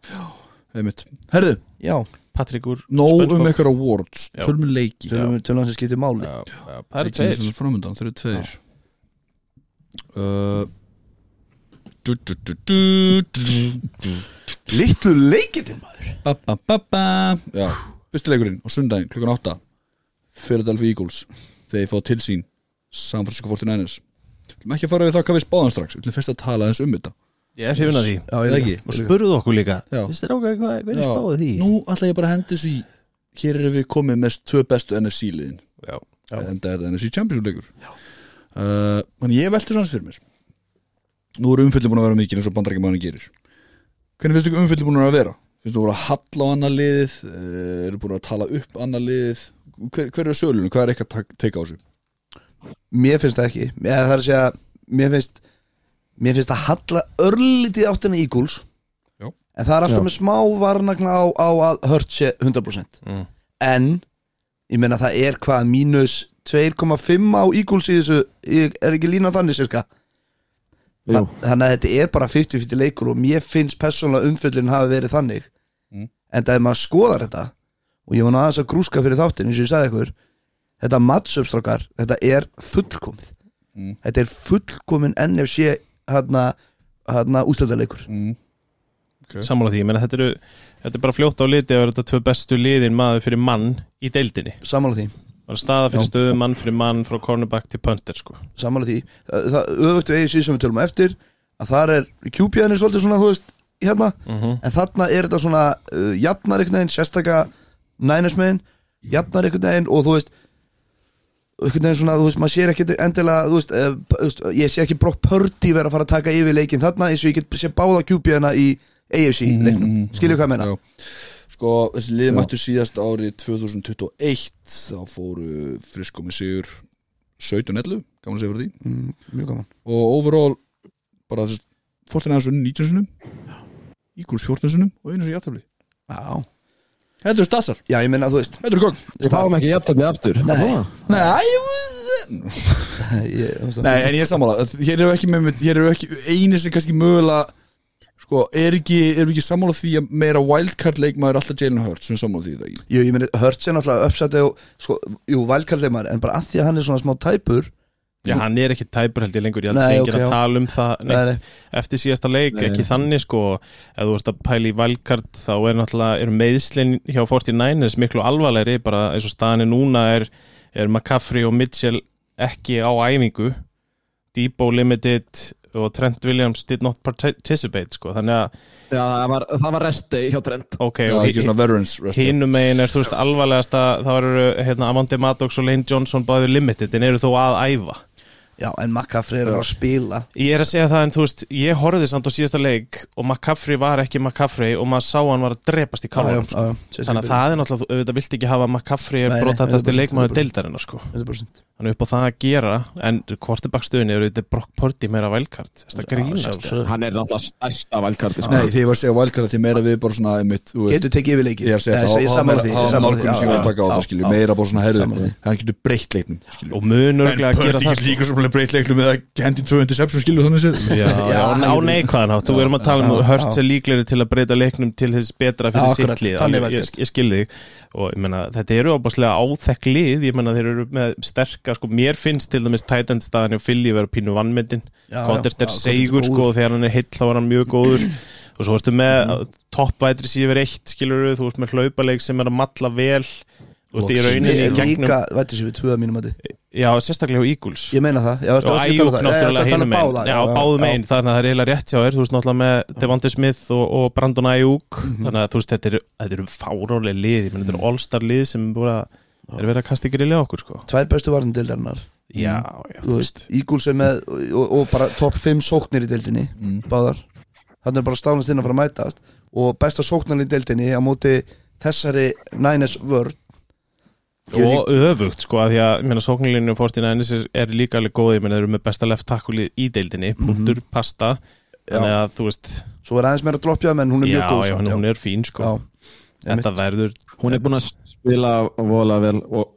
Einmitt. Herðu, Já, Patrikur nóg SpongeBob. um eitthvað awards. Já. Tölum leiki. Tölum tölum hann sem skiptir máli. Það eru tveir. er framöndan, þeir eru tveir. Uh, Littlu leikitinn maður. Ba, ba, ba, ba. Já, fyrsti leikurinn á sundaginn klukkan 8 Philadelphia Eagles þegar fá til sín San Francisco 49ers Við ætlum ekki að fara við það hvað við spáðum strax Við ætlum fyrst að tala eins um þetta. Ég er hrifin að því. Já, Er og spurðu okkur líka. Vist þér ákveð hvað, hvernig Já. spáðu því? Nú ætla ég bara að hendi þessu í Hér erum við komið með tvö bestu NFC liðin. Já, en það er það NFC Champions leikur. Uh, Þannig ég velti svona fyrir mér. Nú eru umfyllir búin að vera mikið eins og bandarækjamaðurinn gerir. Hvernig finnst ykkur umfyllir búin að vera? Finnst þú voru að halla á annað liðið? Uh, eru búin að tala upp annað liðið? Hver, hver er sölunum? Hvað er eitthvað að teika á þessu? Mér finnst það ekki Mér, það er að segja Mér finnst Mér finnst að halla örlítið áttina Eagles Já. En það er alltaf Já. með smá varnagna á, á að hört sé 100% mm. En Ég meina það er hvað mínus 2,5 á Eagles í þessu ég, Er ekki lína þannig Jú, Þa, Þannig að þetta er bara 50-50 leikur Og mér finnst persónulega umfyllin hafi verið þannig Mm. En það er maður skoðar þetta Og ég var nú aðeins að grúska fyrir þáttin eins og ég sagði ykkur. Þetta mattsöpstrákar Þetta er fullkomið. Mm. Þetta er fullkomin NFC Hérna, hérna úslættaleikur Mm. Sammála því, ég meina þetta eru þetta er bara fljótt á liti að vera þetta tvö bestu liðin maður fyrir mann í deildinni. Sammála því. Bara staða fyrir stöðu mann fyrir mann frá cornerback til punter sko. Sammála því. Það, það öfugt við eigin síðan sem við tölum eftir Að þar er er svolítið svona Þú veist, hérna. Mm En þarna er þetta svona uh, Jafnar einhvern veginn, sérstaka Nænesmegin, jafnar einhvern veginn Og þú veist einhvern veginn svona, þú veist, maður sér ekki endilega þú veist, uh, ég sé ekki Brock Purdy vera að fara að taka yfir leikinn þarna eins og ég get sé báða QP-ana í AFC leiknum, Mm, skilju hvað ég meina? Já. Sko, þessi lið mættu síðast árið 2021 þá fóru frisko með sigur 17-11, gaman að segja fyrir því. Mm, mjög gaman. Og overall bara þess 14 aðeins 19 sinum Eagles 14 sinum og einu sem játafli Já, Þetta eru stassar, já ég meina, þú veist. Þetta eru gogn við fáum ekki jafntöfni aftur. Nei. Nei, ég, Nei, en ég er sammála. Hér eru ekki, með, hér eru ekki eini sem kannski mögulega Sko, er ekki, er ekki sammála því að meira wildcard leikmaður er alltaf Jalen Hurts sem sammála því það ekki? Jú, ég meina, Hurts er náttúrulega uppsætti og, sko, jú, vælkalleimar, en bara að því að hann er svona smá tæpur Já, hann er ekki tæpur held ég lengur, ég held sé ok, ekki að tala um það Nei, nei, eftir síðasta leik, Nei, ekki nei. þannig sko, ef þú ert að pæla í valkart þá er náttúrulega, er meðslinn hjá 49ers miklu alvarlegri, bara eins og staðan er núna er, er McCaffrey og Mitchell ekki á æfingu. Debo limited og Trent Williams did not participate sko. þannig að, Já, það var, það var resti hjá Trent. Ok Já, og Hínum megin er, þú veist, alvarlegast að það eru, hérna, Amandi Maddox og Lane Johnson báður limited, en eru þó að æfa Já, en McCaffrey er að spila Ég er að segja það, en þú veist, ég horfði samt á síðasta leik og McCaffrey var ekki McCaffrey og maður sá hann var að drepast í kálvarum sko. þannig að það er náttúrulega, þú auðvitað vilt ekki hafa McCaffrey er brotatasti 100%, leikmaður 100%. deildarinnar sko. 100% hann er upp á það að gera en kvortibakstöðinni eru þetta Brock Purdy meira vælkart, þetta grínast. Hann er náttúrulega stærsta valkarti sko. Nei, þegar ég var að segja wildcard því meira við bara svona einmitt, þú veist, Getur tekið yfir er því, því, já. Meira bara svona Sammála getur breytt að sko. leiknum með að hendi 200 sepsum skilju þannig sér Já, já, á neikvæðan hátt, þú erum að tala um Já, hört sér líklegri til að breyta leiknum til þess betra fyrir Já, sitt akkurat, lið. Þannig ég, ég, ég skil þig. Og ég meina, þetta eru ábúrslega áþekk lið. Ég meina, þeir eru með sterka sko, mér finnst til dæmis tætendstaðan og fylli vera pínu vannmyndin, Contest er segur sko, og þegar hann er heill þá er hann mjög góður. Og svo ertu með toppvætri síður eitt skilur þú ert með hlaupaleik sem er að matla vel þú ert í rauninni í Líka, gegnum vættir sér við tvöða mínum að já, sérstaklega á Eagles. Ég meina það. Já, ertu og að- að tala það? Ertu náttúrulega að tala báða, já, báðum einn, þannig að það er eiginlega rétt hjá þér. Þú veist náttúrulega með Devonte Smith og, og Brandon Æjúk Mhm. þannig að þú veist, þetta eru, eru fárólega lið. Þetta eru all-star lið sem er að er verið að kasta ykkur í lið okkur sko. Tvær bestu varnindildarinnar já, já, Þú veist, Eagles er með og, og bara topp 5 sóknir í deildinni Mm. Báðar. Þannig er bara stánast inn að fara að mætast. Og besta sóknar í deildinni á móti þessari Niners vörn og öfugt sko að því að ég meina sóknarlinju 49ers er, er líka alveg góð ég meina þeir eru með besta left tackle í deildinni Mhm. punktur, pasta. Þannig að þú veist, Svo er aðeins meira droppjað menn hún er já, mjög góð já, samt, hún er fín sko. Já, þetta verður Hún er búin að spila vola vel og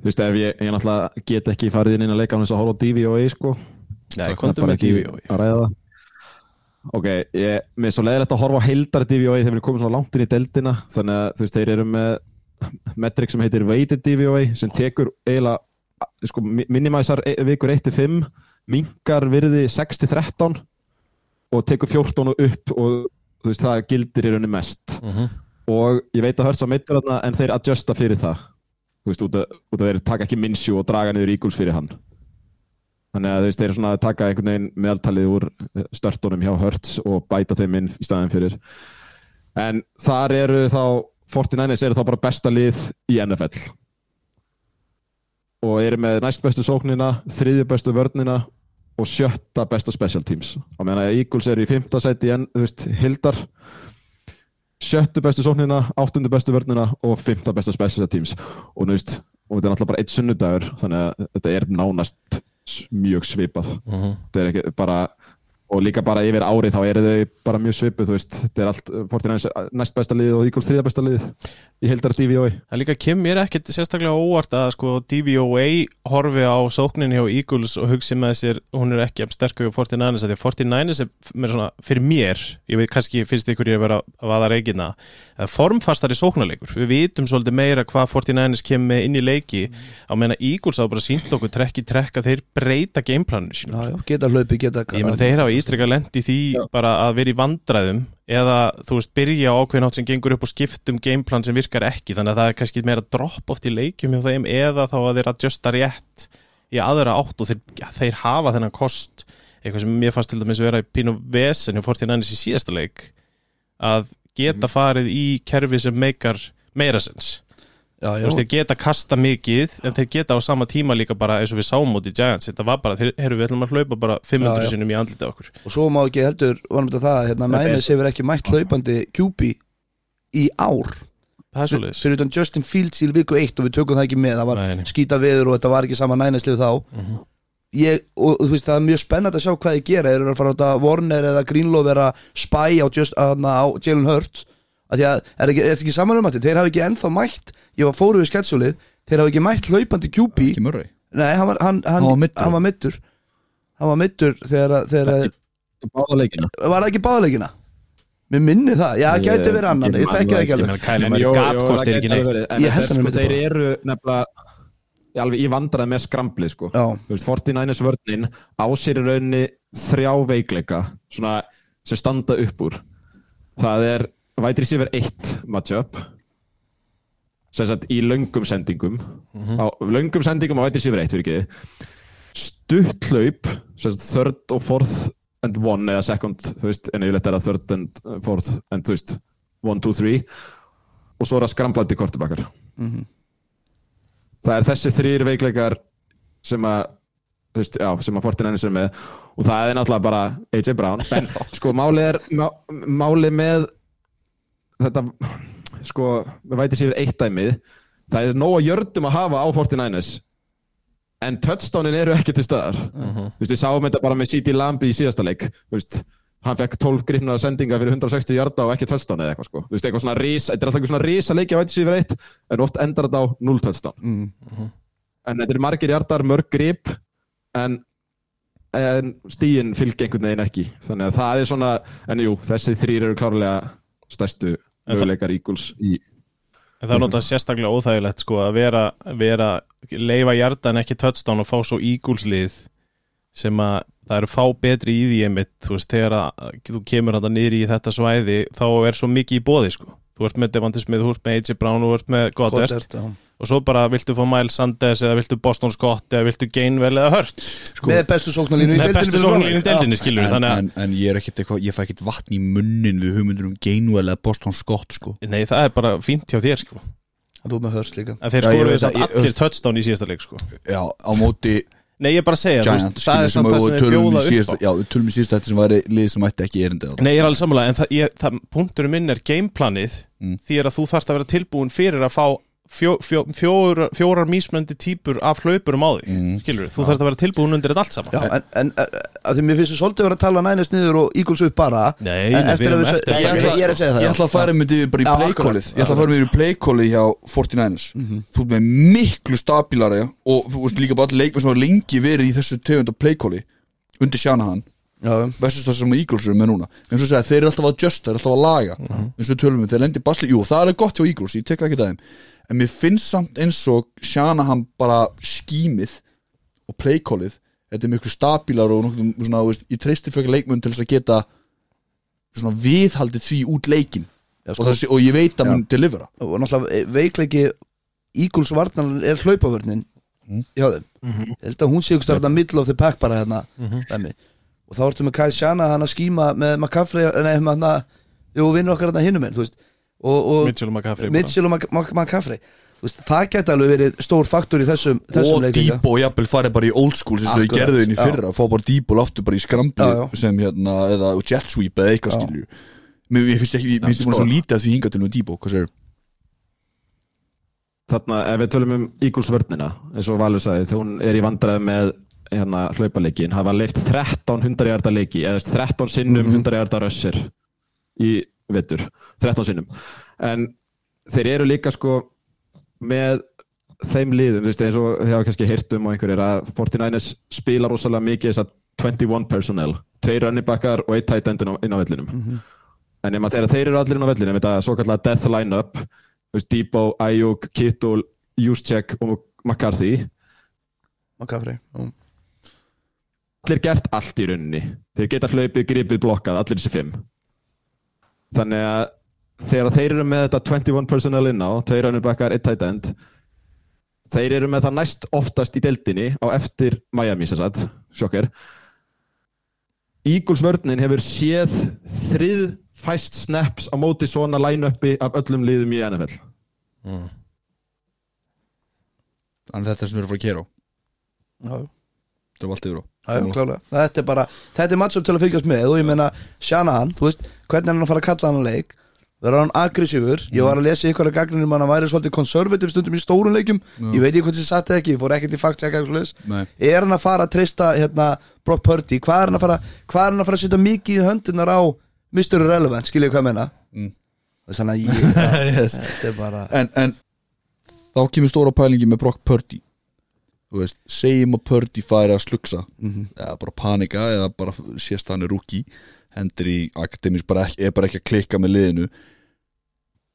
þú veist ef ég, ég náttúrulega get ekki farið inn inn að leika á þess að horfa á DVOA sko. Nei, Það er bara DVOA. að ræða Ok, ég, mér er svo leiðilegt að horfa á heildar DVOA þegar við erum komið svo langt inn í deildina þannig að þú veist, þeir eru með metrik sem heitir weighted DVOA sem tekur eiginlega sko, minimæsar vikur 1-5 minkar virði 6-13 og tekur 14 og upp og þú veist, það gildir í rauninni mest. Mhm. og ég veit að hörst á meittur þarna en þeir adjusta fyrir það. Þú veist, út að þeir taka ekki minnsjú og draga niður íguls fyrir hann. Þannig að þeir eru svona að taka einhvern veginn meðaltalið úr störtunum hjá Hurts og bæta þeim inn í staðin fyrir. En þar eru þá 49ers eru þá bara besta lið í NFL og eru með næst bestu sóknina þriðju bestu vörnina og sjötta besta special teams. Og meðan að Eagles eru í fymta veist, Hildar. Sjöttu bestu sóknina, áttundu bestu vörnina og fymta besta special teams. Og, veist, og þetta er náttúrulega bara eitt sunnudagur þannig að þetta er nánast mjög svipað. Mhm. þetta er ekki bara og líka bara yfir árið þá eru þau bara mjög svipuð þú veist, þetta er allt 49 næst besta lið og Eagles þriða besta lið í heildar DVOI Það líka kem mér ekkert sérstaklega óvart að sko DVOA horfi á sókninni hjá Eagles og hugsi með sér hún er ekki jafn sterk og 49ers að því að 49ers er meira svona, fyrir mér ég veit kannski finnst ykkur ég að vera að vaða reygina að formfastari sóknarleikur. Við vitum svolítið meira hvað 49ers kemur með inn í leiki. Á meðan að Eagles á bara sínt okkur trekk í að breyta gameplaninu sínu já, því bara að vera í vandræðum eða þú veist byrja ákveðin átt sem gengur upp og skiptum gameplan sem virkar ekki. Þannig að það er kannski meira drop oft í leikjum hjá þeim eða þá að þeir adjusta rétt í aðra átt og þeir, ja, þeir hafa þennan kost. Eitthvað sem mér fannst til dæmis vera í pínu vesen hjá 49ers í síðasta leik að geta farið í kerfi sem meikar meira sens já, veist, þeir geta kasta mikið en þeir geta á sama tíma líka bara eins og við sáum út í Giants, þetta var bara, þeir, heyrðu, við ætlum að hlaupa bara 500 Já, já. sinnum í andlitið á okkur. Og svo má ekki heldur varum þetta það, hérna, Niners hefur ekki mætt hlaupandi QB í ár. Er fyrir utan Justin Fields í viku 1 og við tökum það ekki með, það var Nei, skýta veður og þetta var ekki sama Niners-lið þá. Mhm. ég, og þú veist það er mjög spennandi að sjá hvað þið gera, þeir eru að fara að láta Warner eða Greenlaw vera spæ á, á Jalen Hurts að því að, er ekki, er þetta ekki saman um að þeir hafa ekki ennþá mætt, ég var fóru við sketsjúlið þeir hafa ekki mætt hlaupandi QB Ekki mörri nei, hann var, hann, hann, Hann var meiddur. hann var mittur hann var mittur þegar, að- þegar að- báða leikina. Var það ekki báðleikina mér minni það, já, gæti verið annan ég þekki það það ekki alveg. Í það er ekki Ég held hann sko, bara. eru nefnilega í alveg í vandrað með skramblið sko. já, Þú veist, 49ers vörnin á sér í rauninni þrjá veikleika svona, sem standa upp úr. Það er vætri sér 1 matchup. Sem sagt í löngum sendingum. Á löngum sendingum á vætri sér 1 fyrir ekki stutt hlaup third og fourth and one eða second, þú veist, en yfirleitt er það third and uh, fourth and þú veist one, two, three. Og svo er það skramblandi kortibakkar Mhm. það er þessi þrýr veikleikar sem að þú veist, já, sem að Fortinandis er með. Og það er náttúrulega bara AJ Brown. En sko málið er má, málið með þetta sko, við væti sér eitt dæmið það er nóg að jördum að hafa á 49ers en touchdownin eru ekki til staðar Mhm. Þú veist, við sáum þetta bara með C.D. Lambi í síðasta leik Þú veist, hann fekk 12 grifnar sendinga fyrir 160 hjarta og ekki touchdown eða eitthvað sko. Þú veist, eitthvað svona ris, þetta er alltaf eitthvað svona risa leiki á væti sér eitt en oft endar þetta á 0 touchdown mm. en þetta er margir hjartar, mörg grip en, en stíin fylgja einhvern veginn ekki þannig að það er svona, en jú, þessi þrýr eru klárlega stærstu möguleikar Eagles í En það er náttúrulega sérstaklega óþægilegt sko að vera, vera leifa hjartan ekki touchdown og fá svo Eagles-lið sem að það eru fá betri í því einmitt, þú veist, þegar að þú kemur þetta niður í þetta svæði þá er svo mikið í bóði sko þú ert með Devonta Smith, þú ert með AJ Brown, þú ert með Goddard. Goddard, já. og svo bara viltu fá Miles Sanders eða viltu Boston Scott eða viltu Gainwell eða Hurt Sko, með bestu sóknarlínu í með bestu fyrir sóknarlínu í deildinni skilur en, þannig en, en ég er ekkert eitthvað, ég fæ ekkert vatn í munnin við hugmyndur um Gainwell eða Boston Scott sko. nei það er bara fínt hjá þér sko. Já, þú ert með hörs líka. En þeir skoruðu þess að allir touchdown í síðasta leik sko. Já, á móti nei ég er bara að segja, þú Giants veist, það er samt það sem þeir tölum bjóða upp á Já, við tölum í síðasta þetta sem væri lið sem ætti ekki erindi Nei, ég er alveg sammála, en það, ég, það, punkturinn minn er gameplanið Mm. því er að þú þarft að vera tilbúin fyrir að fá fjó, fjó, fjórar, fjórar mísmöndi típur af hlaupurum á því Mm. skilur, þú þarft að vera tilbúin undir þetta allt saman. Já, en, en að því mér finnst þú svolítið að vera að tala nænast niður og Eagles upp bara. Nei, En eftir við að erum við- eftir. Ég Ég ég er að segja það, ég ætla að fara með þið bara í playkólið Ég ætla að fara með þið í playkólið hjá 49ers Þú ert með miklu stabilari og þú veist líka bara allir leikmenn sem var lengi verið í þessu tegund af playkóli undir Shanahan versus það sem Eagles eru með núna. Eins og segja, þeir eru alltaf að adjusta, þeir eru alltaf að laga. Eins og við tölum við, þeir lendi basli, jú það er gott hjá Eagles, ég tek það ekki það en mér finnst samt eins og Shanahan bara skýmið og playkólið, þetta er miklu stabilar og nokkuð svona, þú veist, ég treystir fyrir leikmenn til þess að geta svona viðhaldið því út leikin Já, og, sko, þessi, og ég veit að mun delivera og náttúrulega eh, veikleiki Eagles varnar er hlaupavörnin Mm. hjá þeim. Ég held að hún sé ykkur starta middle of the pack bara hérna dæmi. og þá ertu með Kyle Shanahan hann að skíma með McCaffrey nei, með hann að, jú, vinnur okkar hérna hinum þú veist, og, og Mitchell og McCaffrey og það geti alveg verið stór faktor í þessum, þessum og Debo jafnvel farið bara í old school sem þau gerðu inn í fyrra fá bara Debo aftur bara í já. sem hérna, eða jet sweep eða eitthvað skilju mér finnst ekki, mér finnst sko. bara svo lítið að því hinga til með Debo, hvað sér þarna, ef við tölum um Eagles vörnina eins og Valur sagði, þegar hún er í vandræði með hérna hlaupaleikin, hafa leift 13 100 hjarta leiki, eða þú veist, 13 sinnum 100 hjarta rössir í vettur, 13 sinnum. En þeir eru líka sko með þeim liðum, þú veist, eins og þið hafa kannski heyrt um og einhverjir að 49ers spila rosalega mikið þess að 21 personnel tveir runninbackar og eitt tight end inn á, inn á vellinum. En nema þegar þeir eru allir inn á vellinum þetta svo kallar death line-up Debo, Ayuk, Kittle Juszczyk og McCarthy. McCaffrey já. allir gert allt í rauninni. Þeir geta hlaupið, gripið, blokkað, allir þessi fimm þannig að þegar þeir eru með þetta 21 personnel inn á tveir runninbackar, eitt tight end þeir eru með það næst oftast í deildinni á eftir Miami sem sagt, sjokker Eagles vörninn hefur séð þrið fæst snaps á móti svona line-upi af öllum liðum í NFL Þannig þetta er sem við erum að fara að kera á Já, Það er allt yfir á Klálega. Þetta er bara, þetta er matchup til að fylgjast með og ég meina, Shanahan, þú veist, hvernig er hann fara að kalla hann að leik? Verður hann aggressífur? Ég var að lesa ykkur að gagninu um hann að væri svolítið konservativ stundum í stórun leikjum Ég veit ekki hvað sem satt ekki, ég fór ekkert í fakt. Er hann að fara að treysta hérna, Brock Purdy? Hvað er hann að fara, hvað er hann að fara að setja mikið í höndunar á Mr. Irrelevant, skiljið hvað ég meina? Mm. Þannig að ég, yes. bara en, en þá kemur stóra pælingi með Brock Purdy veist, segjum að Purdy færi að slugsa. Mhm. eða bara panika eða bara sést hann er rúki hendur í akademis bara ekki, er bara ekki að klikka með liðinu.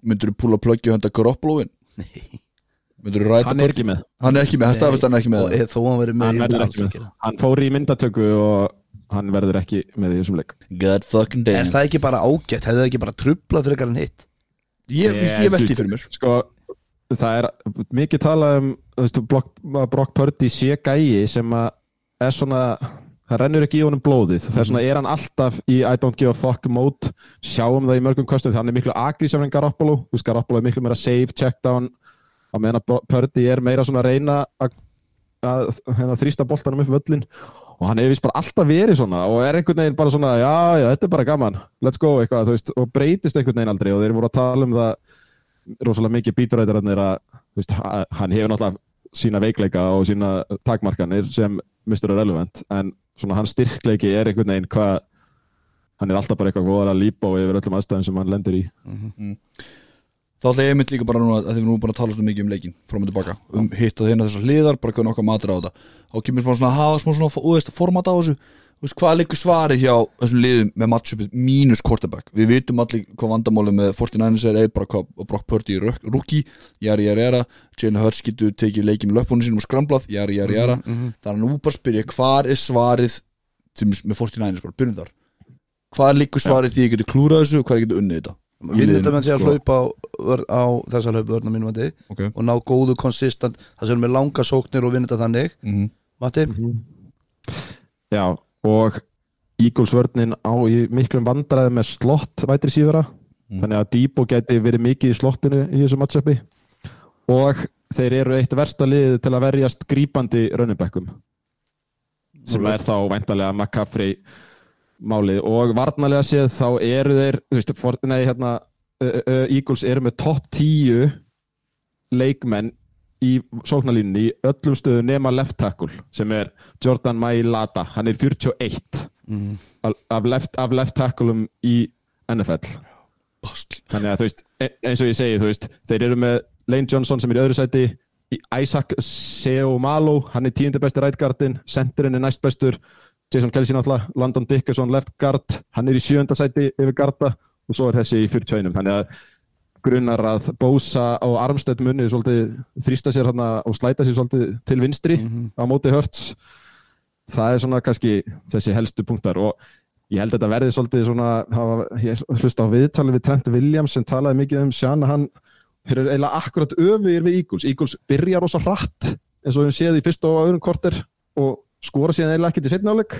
Myndur þú púla plöggja hönda Garoppolo-in? Nei Myndur þú ræta hann er ekki með. Hann er ekki með, hann er ekki með. Og þó hann með verður með. Það. hann fór í myndatöku og hann verður ekki með í þessum leik. God fucking damn. Er það ekki bara ágætt? Hefði það ekki bara trublað fyrir eitthvað hitt? Ég, ég, ég velti fyrir mér. Sko, það er mikið talað um þú veist, Brock, Brock Purdy sé gæi sem er svona það rennur ekki í honum blóðið. Þess vegna er hann alltaf í I don't give a fuck mode? Sjáum það í mörgum kostum þannig er miklu agrísaf en Garoppolo. Þú veist, Garoppolo er miklu meira save, check down. Á meðan Pördi er meira svona að reyna að, að, að þrýsta boltanum upp völlin og hann hefur vist bara alltaf verið svona og er einhvern veginn bara svona já, já, þetta er bara gaman, let's go eitthvað, þú veist, og breytist einhvern veginn aldrei. Og þeir voru að tala um það rosalega mikið bíturætarannir að veist, ha- hann hefur náttúrulega sína veikleika og sína takmarkanir sem Mr. Relevant en svona hans styrkleiki er einhvern veginn hvað hann er alltaf bara eitthvað voðalega lípa og yfir öllum aðstæðum sem hann lendir í. Þá ætla ég mynd líka bara núna að þið erum nú búin að tala svo mikið um leikin fram og tilbaka, um hitt og þeirna þessar hliðar bara hvernig okkar matur á þetta. Þá kemur svona að hafa smá svona þú veist, format á þessu veist, hvað liggur svarið hjá þessum liðum með matchupið mínus quarterback? Við vitum allir hvað vandamálið með 49ers er eða bara hvað Brock Purdy er rookie jari jari jara, Jalen Hurts getur tekið leikið með löpunum sínum og skramblað jari jari jara, það er nú bara að spyrja hvað er svarið til, með 49ers? Bara, byrjum þar. Hvað liggur svarið því ég getur klúrað þessu og hvað ég getur unnið þetta? Vinn þetta með því að sko. hlaupa á, á þessa hlaupa vörna mínum mati okay. og ná góðu konsistent það sem er með langa sóknir og vinna þetta þannig. Mm Matti, Já, og Eagles vörnin á miklum vandræði með slott vætri síðara. Þannig að Debo geti verið mikið í slottinu í þessu matchupi. Og þeir eru eitt versta liðið til að verjast grípandi rönnibekkum sem er þá væntalega McCaffrey málið. Og varnarlega séð þá eru þeir þú veist, for, nei, hérna, uh, uh, eru með topp 10 leikmenn í sóknarlínunni í öllum stöðu nema left tackle sem er Jordan Mailata, hann er 41 af, af, left, af left tackleum í NFL Bastl þannig að þú veist, e- eins og ég segi þú veist, þeir eru með Lane Johnson sem er í öðru sæti Isaac Seumalo hann er right guardin centerinn er næst bestur Jason Kelsey náttúrulega, Landon Dickerson left guard hann er í sjönda sæti yfir garda og svo er þessi í 41 þannig að grunar að Bosa og Armstead munni svolítið þrýsta sér hann og slæta sér svolítið til vinstri á móti Hurts. Það er svona kannski þessi helstu punktar og ég held að þetta verði svolítið svona hafa, ég hlusta á viðtalið við Trent Williams sem talaði mikið um Sjana hann þeir eru eiginlega akkurat öfugir við Eagles. Eagles byrja rosa hratt eins og við séð í fyrsta og öðrum korter og skora síðan eiginlega ekkert í setna áleik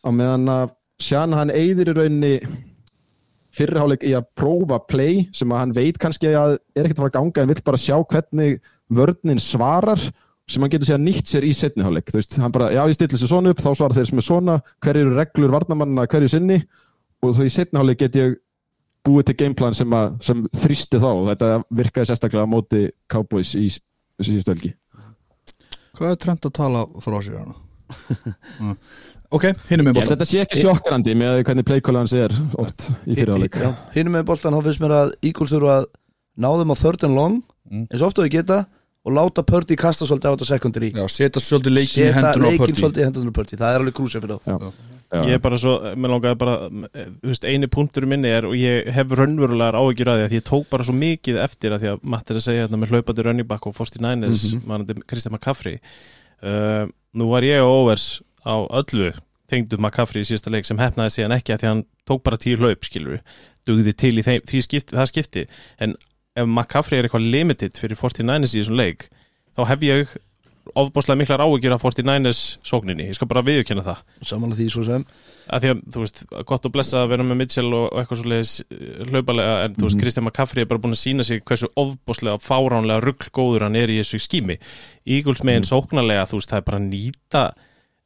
á meðan að Sjana hann eyðir í rauninni fyrirháleik í að prófa play sem að hann veit kannski að er ekkert að fara að ganga en vill bara sjá hvernig vörnin svarar sem hann getur sér nýtt sér í setniháleik þú veist, hann bara, já ég stilli sér svona upp þá svarar þeir sem er svona, hver eru reglur varnamannina hverju sinni? Og þá í setniháleik get ég búið til gameplan sem, að, sem þrýsti þá og þetta virkaði sérstaklega á móti Cowboys í síðustu helgi. Hvað er trend að tala frá sér hana? Ok, hinum með bóttan þetta sé ekki sjokkrandi með hvernig playkóla hans er oft í fyrirháleik Já, hinum með boltan þá finnst mér að Eagles þurfa að ná þeim á third and long Mm. eins ofta við geta og láta Purdy kasta svolítið á þetta secondary. Já, setja svolítið leikin í hendurna á leikinn Purdy. svolítið í hendunum á Purdy það er alveg krúsið fyrir þá. Já. Ég er bara svo, mér langaði bara þú veist, eini punktur minni er og ég hef raunverulegar áhyggjur að því að ég tók bara svo mikið eftir að því að Matt er að segja þetta með hlaupandi running back og 49ers, mm -hmm. Kristján McCaffrey. Uh, Nú var ég á overs á öllu tengdu McCaffrey í síðasta leik sem hefnaði síðan ekki að því hann tók bara tíu hlaup skilur dugði til í þeim, því skipti, það skipti. En ef McCaffrey er eitthvað limited fyrir 49ers í þessum leik þá hef ég ofbúslega miklar áhyggjur af 49ers sókninni, ég skal bara viðurkenna það. Samanlega því svo sem. Að því að, þú veist, gott og blessa að vera með Mitchell og, og eitthvað svo leiðis hlaupalega en þú veist, Kristján McCaffrey er bara búin að sína sig hversu ofbúslega fáránlega ruggl-góður hann er í þessu skími Eagles megin sóknarlega, þú veist, það er bara nýta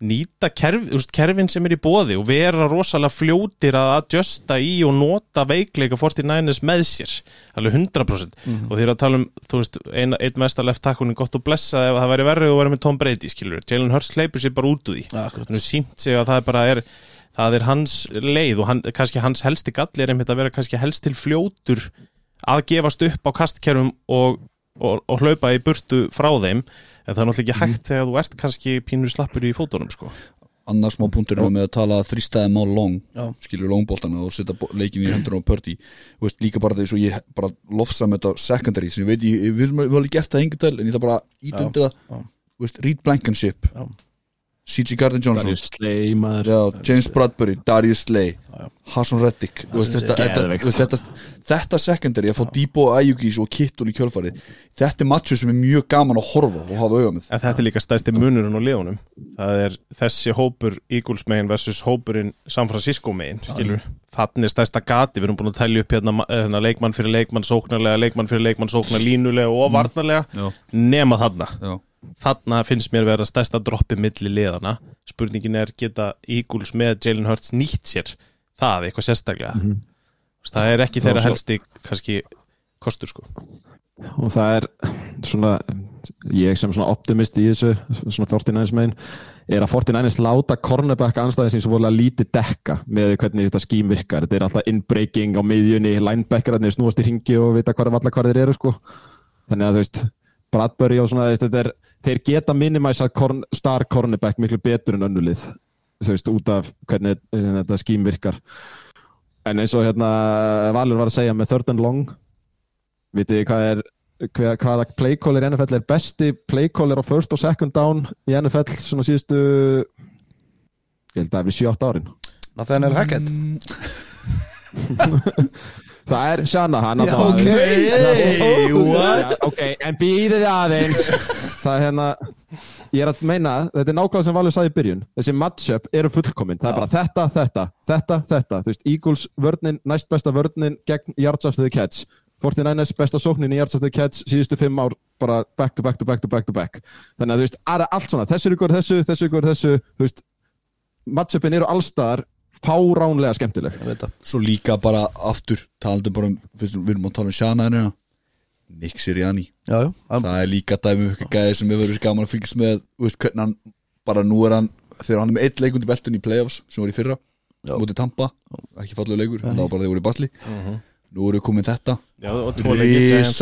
nýta kerf, veist, kerfin sem er í bóði og vera rosalega fljótir að adjusta í og nota veikleika 49ers með sér, alveg 100% og þeir að tala um, þú veist, ein, einn mesta left takkunin gott og blessa ef það væri verið og verið með Tom Brady, skilur Jalen Hurst hleypur sér bara út úr því. Er sínt sig að það er bara er það er hans leið og hann, kannski hans helsti galli er einmitt að vera kannski helst til fljótur að gefast upp á kastkerfum og, og, og hlaupa í burtu frá þeim en það er náttúrulega ekki hægt þegar þú ert kannski pínur slappur í fótunum sko. Annars má punktur er með að tala þrýstaði mál long Já. skilur longbóltana og setja leikinn í hendurna á veist, líka bara þess að ég bara lofsa með þetta secondary sem ég veit, ég, við höfum alveg gert það engin del en ég ætla bara ít Já, undir það já. Þú veist, read blankenship Já. C.G. Gardner Johnson. Darius Slay maður. Já, James Bradbury, Darius Slay Hassan Reddick. Þú veist, sem þetta, sé þetta, geðveikt. þú veist, þetta, þetta secondary að fá Debo Ayugis og Kittul í kjölfari þetta er matchu sem er mjög gaman að horfa og hafa auga með. En þetta er líka stæsti munurinn á liðunum. Það er þessi hópur Eagles megin versus hópurinn San Francisco megin Þannig er stæsta gati, við erum búin að tellja upp hérna, hérna leikmann fyrir leikmann sóknarlega leikmann fyrir leikmann sóknar línulega og varnarlega. Já. nema þarna. Já. Þarna finnst mér vera stærsta droppi milli liðana Spurningin er geta Eagles með Jalen Hurts nýtt sér það eitthvað sérstaklega? Mm Það er ekki þeirra helsti kannski kostur sko. Og það er svona ég sem svona optimist í þessu svona 49ers megin er að 49ers láta cornerback anstæðin sem svo vorulega lítið dekka með hvernig þetta skím virkar. Þetta er alltaf inbreaking á miðjunni linebackerarnir snúast í ringi og vita hvað valla hvað þeir eru sko. Þannig að þú veist Bradbury og svona er, þeir geta minimæsa korn, star cornerback miklu betur en önnulið þú veist út af hvernig þetta skím virkar. En eins og hérna Valur var að segja með third and long vitið þið hvað er hvaða playcaller í NFL er besti playcaller á first og second down í NFL svona síðustu ég held að við 7-8 árin. Nathaniel Hackett það er Shanahan Já, það- ok. En býðið aðeins. Það er hérna ég er að meina, þetta er nákvæmlega sem Valur sagði í byrjun. Þessi matchup eru fullkomin. Það er bara þetta, þetta, þetta, þetta. Þú veist, Eagles vörnin, næst besta vörnin gegn yards after the catch 49ers besta sóknin í yards after the catch síðustu fimm ár bara back to back to back to back to back. Þannig að þú veist, aðra allt svona þessu ykkur þessu, þessu ykkur þessu. Þú veist, matchupin eru allstaðar fáránlega skemmtileg. Svo líka bara aftur talandi bara um, við erum að tala um Shana hérna. Nick Sirianni. Já, já, það er líka dæmi um ykkur gæði sem við verðum gaman að fylgjast með þú veist hvernig hann, bara nú er hann þegar hann er með eitt leikundi beltun í playoffs sem var í fyrra, Já. mútið Tampa ekki fallegu leikur, en það var bara þegar voru í basli nú eru komið þetta. Já,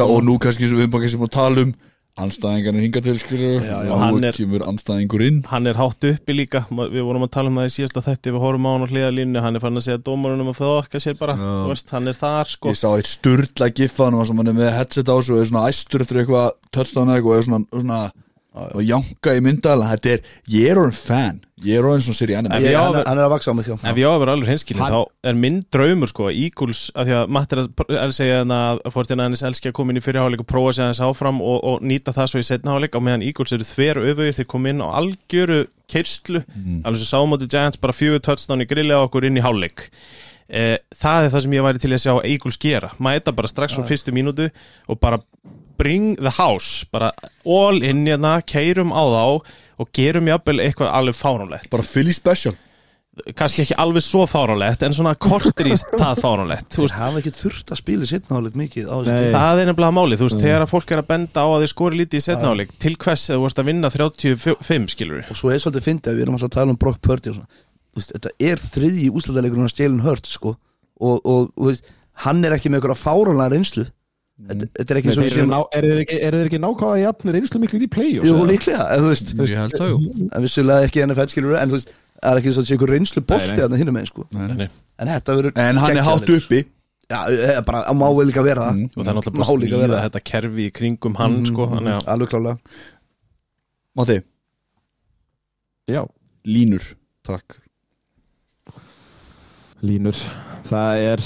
og nú kannski sem við erum bara kannski að tala um anstæðingarnir hinga til skilur Já, já. og Hann er- kemur anstæðingur inn. Hann er hátt uppi líka. Við vorum að tala um það í síðasta þætti. Við horfum á hann á hliðalínu, hann er fann að segja dómarunum að þóka sér bara, veist, hann er þar sko. Ég sá eitt sturla giffa hann sem hann er með headset á sig og er svona æstur eftir eitthvað touchdown eða eitthvað og er svona, svona og janka í myndal þetta er, ég er orðin fan. Ég er orðin svona sér í En anime við- Já, hann, hann er að vaksa á mig já. ef ég á að vera alveg hinskilin, þá er minn draumur sko, Eagles, af því að Matt er að segja þannig að Fortina hennis elski að koma inn í fyrirháleik og prófa sig aðeins áfram og, og nýta það svo í setnaháleik á meðan Eagles eru þver öfugir, þeir kom inn á algjöru keirslu, alveg sem sáum átti Giants bara fjögur touchdown í grillið á okkur inn í háleik það er það sem ég væri til að sjá Eagles gera, mæta bara strax frá fyrstu mínútu og bara bring the house, bara all in hérna, keirum á þá og gerum jafnvel eitthvað alveg fáránlegt. Bara Philly special. Kannski ekki alveg svo fáránlegt en svona kortir í það fáránlegt þú Þeir hafa ekki þurft að spila setna álega mikið það er nefnilega málið þú veist, þegar að fólk er að benda á að þeir skori lítið í setnáleik til hvers eða þú vorst að vinna 35 skilur og svo er svolítið fyndið að við erum alltaf að tala um Brock Purdy og svona veist, þetta er þriðji úslæðarleikurinn á Jalen Hurts sko. og, og, og veist, hann er ekki með einhverja fáránlega reynslu. Þetta, þetta er ekki Nei, svo þeir eru, ná, eru, þeir ekki, ekki nákvæða jafnir einslu miklu í play-offs Jú, líklega, en, þú veist, ég held það jú. En vissulega ekki NFL skilur en þú veist, það er ekki svo að sé einhver reynslu Nei, nei. að það hinum með sko. Nei. en þetta verður en hann er hátt uppi. Já, eh, bara, á má vel líka vera. Það Mm. og það er náttúrulega bara líka smíða vera. þetta kerfi í kringum hann sko, þannig að alveg klálega. Matti, Já, línur, takk línur. Það er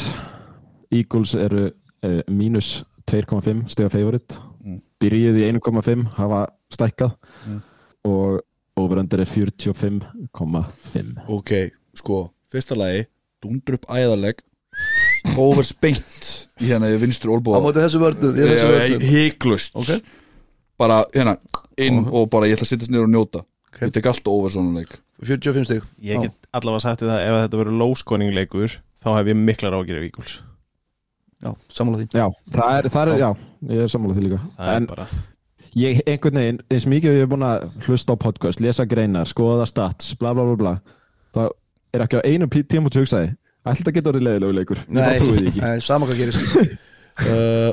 Eagles eru uh, mínus 2,5 stiga favorite. Mm. byrjuð í 1,5 hafa stækkað. Mm. og overundir er 45,5 ok, sko, fyrsta lagi dundur upp æðaleg. Over spengt í hérna í vinstur á olbúa móti þessu vörnum ég er þessu vörnum hygglust Ok. bara hérna inn og bara ég ætla að sittast niður og njóta Ok. ég tek alltaf over svona leik 45 stig. Ég get allavega sagt það ef þetta verður low-scoring leikur þá hef ég miklar af Eagles. Já, sammála því. Já, það er, það er, já, ég er sammálað því líka. Það En er bara ég, einhvern veginn, eins mikið og ég er búin að hlusta á podcast, lesa greinar, skoða stats bla bla bla bla þá er ekki á einum pí- tímúti hugsaði Ætla að geta orðið leiðilegu leikur? Ekki. nei, sama hvað gerist. Uh,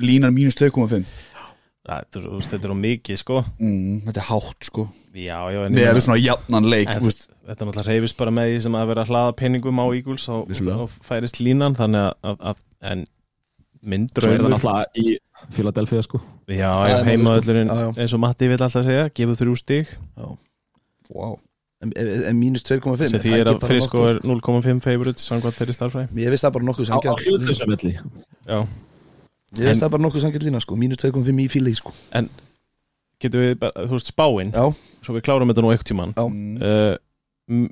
línar mínus 2,5 þetta er, þetta er á mikið sko. Mm, þetta er hátt sko. Já, já, við svona jafnan leik En þú veist, þetta er náttúrulega reyfist bara með því sem að vera að hlaða peningum á Eagles og, og færist línan þannig að, að, að en minn Svo er það náttúrulega í Philadelphia sko. Já, já heimaðurinn sko. Eins og Matti vil alltaf segja gefur þrjú stig. Wow. en, en, mínus 2,5 sem er því það er að Frisco nokkuð? er 0,5 favorite samkvæmt þeirri starfræði Ég veist það bara nokkuð á, á sangjart hlutlausamelli Já, Ég veist það bara nokkuð sangjart lína sko. Mínus 2,5 í fíli sko. Getur við, bara, þú veist, spáin? Já, svo við klárum þetta nú eitt tíman Já. uh, m-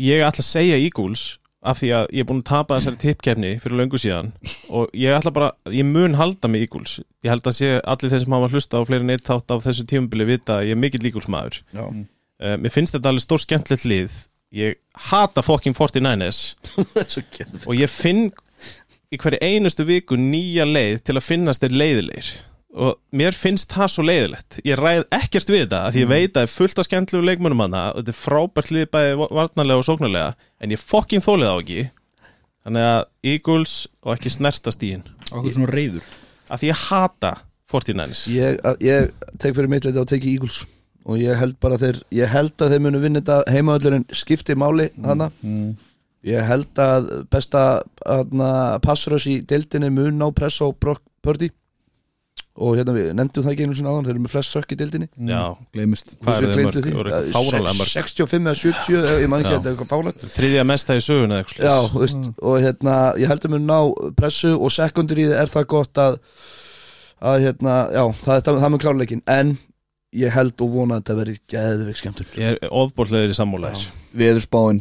Ég ætla að segja Eagles af því að ég er búin að tapa þessari tippkefni fyrir löngu síðan og ég ætla bara, ég mun halda með Eagles. Ég held að sé allir þeir sem hafa hlusta á fleiri neitt þátt af þessu tímubili vita að ég er mikill Eagles maður. Já. Uh, Mér finnst þetta alveg stór skemmtilegt lið. Ég hata fucking 49ers Það er svo geð og ég finn í hverju einustu viku nýja leið til að finnast þeir leiðilegir. Og mér finnst það svo leiðilegt. Ég ræð ekkert við þetta af því ég veit að það er fullt af skemmtlegu leikmönum hana og þetta er frábært lið bæði varnarlega og sóknarlega en ég fokkin þólið á ekki. Þannig að Eagles og ekki snerta stíðin Akkur svona reyður af því ég hata 49ers ég, ég tek fyrir mitt leiti og teki Eagles. Og ég held bara þeir ég held að þeir munu vinna þetta heimaöllurinn skipti máli hana mm. Ég held að besta passröss í deildinni mun ná press á Brock Purdy. Og hérna við nefndum það ekki einu sinni áðan þeir eru með flest sökk í deildinni. Já, Gleimist hvað er. Það mörg? 65 eða 70 eða ég man ekki að þetta er eitthvað fáralt Þriðja mesta í söguna eða eitthvað Já, þú veist, og hérna ég heldur mér ná pressu og sekundaríð er það gott að að hérna, já, það, það, það með klárleikin en ég held og vona að þetta veri geðveik skemmtur Ég er ofbólleðir í sammúlæðis Veðurspáin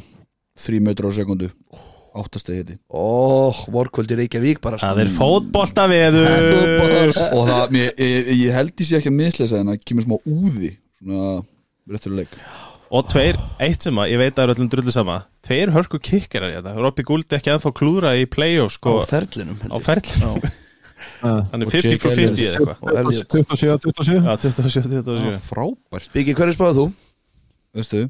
3 metrar á sekundu Áttastegi hiti. Ó, vorkvöldi Reykjavík bara sko. Það er fótbolta veður Og það, mér, ég, ég held ég sé ekki að mislesa en það kemur smá úði Svona Réttur leik. Og tveir, eitt sem að, ég veit að það er öllum drullu sama. Tveir hörku kikkarar hérna Robby Gould ekki ennþá klúra í play-off á sko, ferlinum á ferlinu Hann er Og 50 Jake frá 50 Elliott. eða eitthvað og Elliot 27, 27 Já, 27, 27 Frábært. Biggi, hverju spáðu þú? Veistu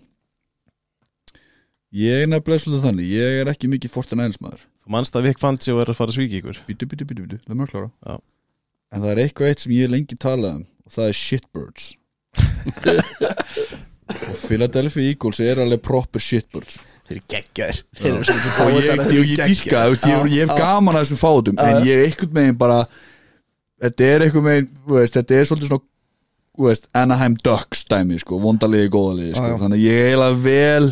Ég er nefnilega svolítið þannig Ég er ekki mikið 49ers maður Þú manst að Vik Fantsi og er að fara að svíki ykkur. Bítu, bítu, bítu, bítu, það er mjög klára. Já. En það er eitthvað eitt sem ég lengi talað um Og það er shitbirds. Og Philadelphia Eagles er alveg proper shitbirds. Þeir eru geggjaðir. Þeir eru svo Og ég, ég, ég, ég dýrka, ég, ég hef gaman að þessum fátum En ég er einhvern veginn bara Þetta er þú veist, þetta er svolítið svona Anaheim Ducks dæmi, sko Vondaliði, góðaliði, sko. Þannig að ég er eiginlega vel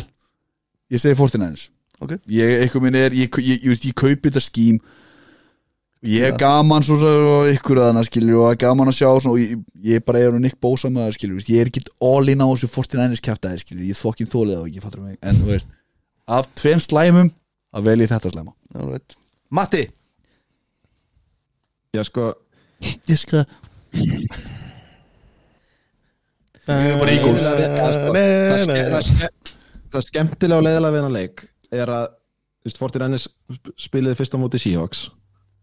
Ég segi 49ers Ok. Ég, einhvern veginn er, ég, ég, ég, ég kaupi þetta skím. Ég hef gaman svo og ykkur að hana skilur og er gaman að sjá svona, og ég, ég bara er Nick Bosa með það skilur veist, ég er ekki all in á þessu 49ers kæftæði skilur ég þokkin þólið á ekki fattur mig en þú veist, af tveim slæmum að velja þetta slæma. Alright. Matti! Já sko, ég skal Það er bara Eagles. það, sko, það, ske, það, ske, það skemmtilega og leiðilega við hennar leik er að þú veist, Fortin Ennis spiliði fyrst á móti Seahawks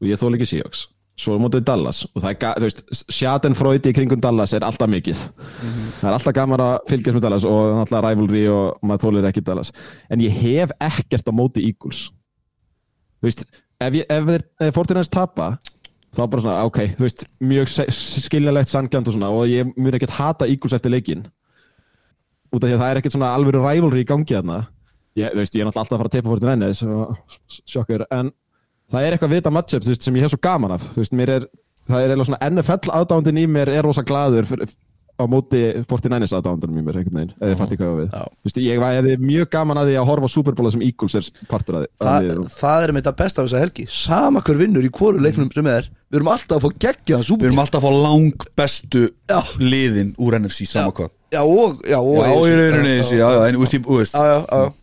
og ég þóla ekki Seahawks. Svo á móti Dallas og það er, þú veist, Schadenfreude í kringum Dallas er alltaf mikið. Það er alltaf gaman að fylgjast með Dallas og alltaf rivalry og maður þólir ekki Dallas. En ég hef ekkert á móti Eagles. Þú veist, ef, ég, ef, þeir- ef Fortin Ennis tapa þá bara svona, ok, þú veist, mjög skiljalegt sangjant og svona og ég mun ekkert hata Eagles eftir leikinn út af því að það er ekkert svona alvöru rivalry í gangi þarna. Ég, þú veist, ég er náttúrulega alltaf að fara að teipa fór til enni sjokkur, en það er eitthvað vita matchup þú veist, sem ég hef svo gaman af. Þú veist, mér er, það er eiginlega svona NFL aðdándin í mér er rosa glaður fyrir, á móti 49ers aðdándunum í mér einhvern veginn, eða ég fatti hvað ég á við. Veist, ég hefði mjög gaman að því að horfa á Super Bowl sem Eagles er partur að Þa, því Það er með þetta besta af þessa helgi. Sama hver vinnur í hvoru leiknum sem er Við erum alltaf að fá geggjaðan við erum alltaf að fá lang bestu Já. liðin úr NFC sama Já. Já, og Já, og já, í rauninni þessi, já, já, en ég- þú veist. Já, já, já.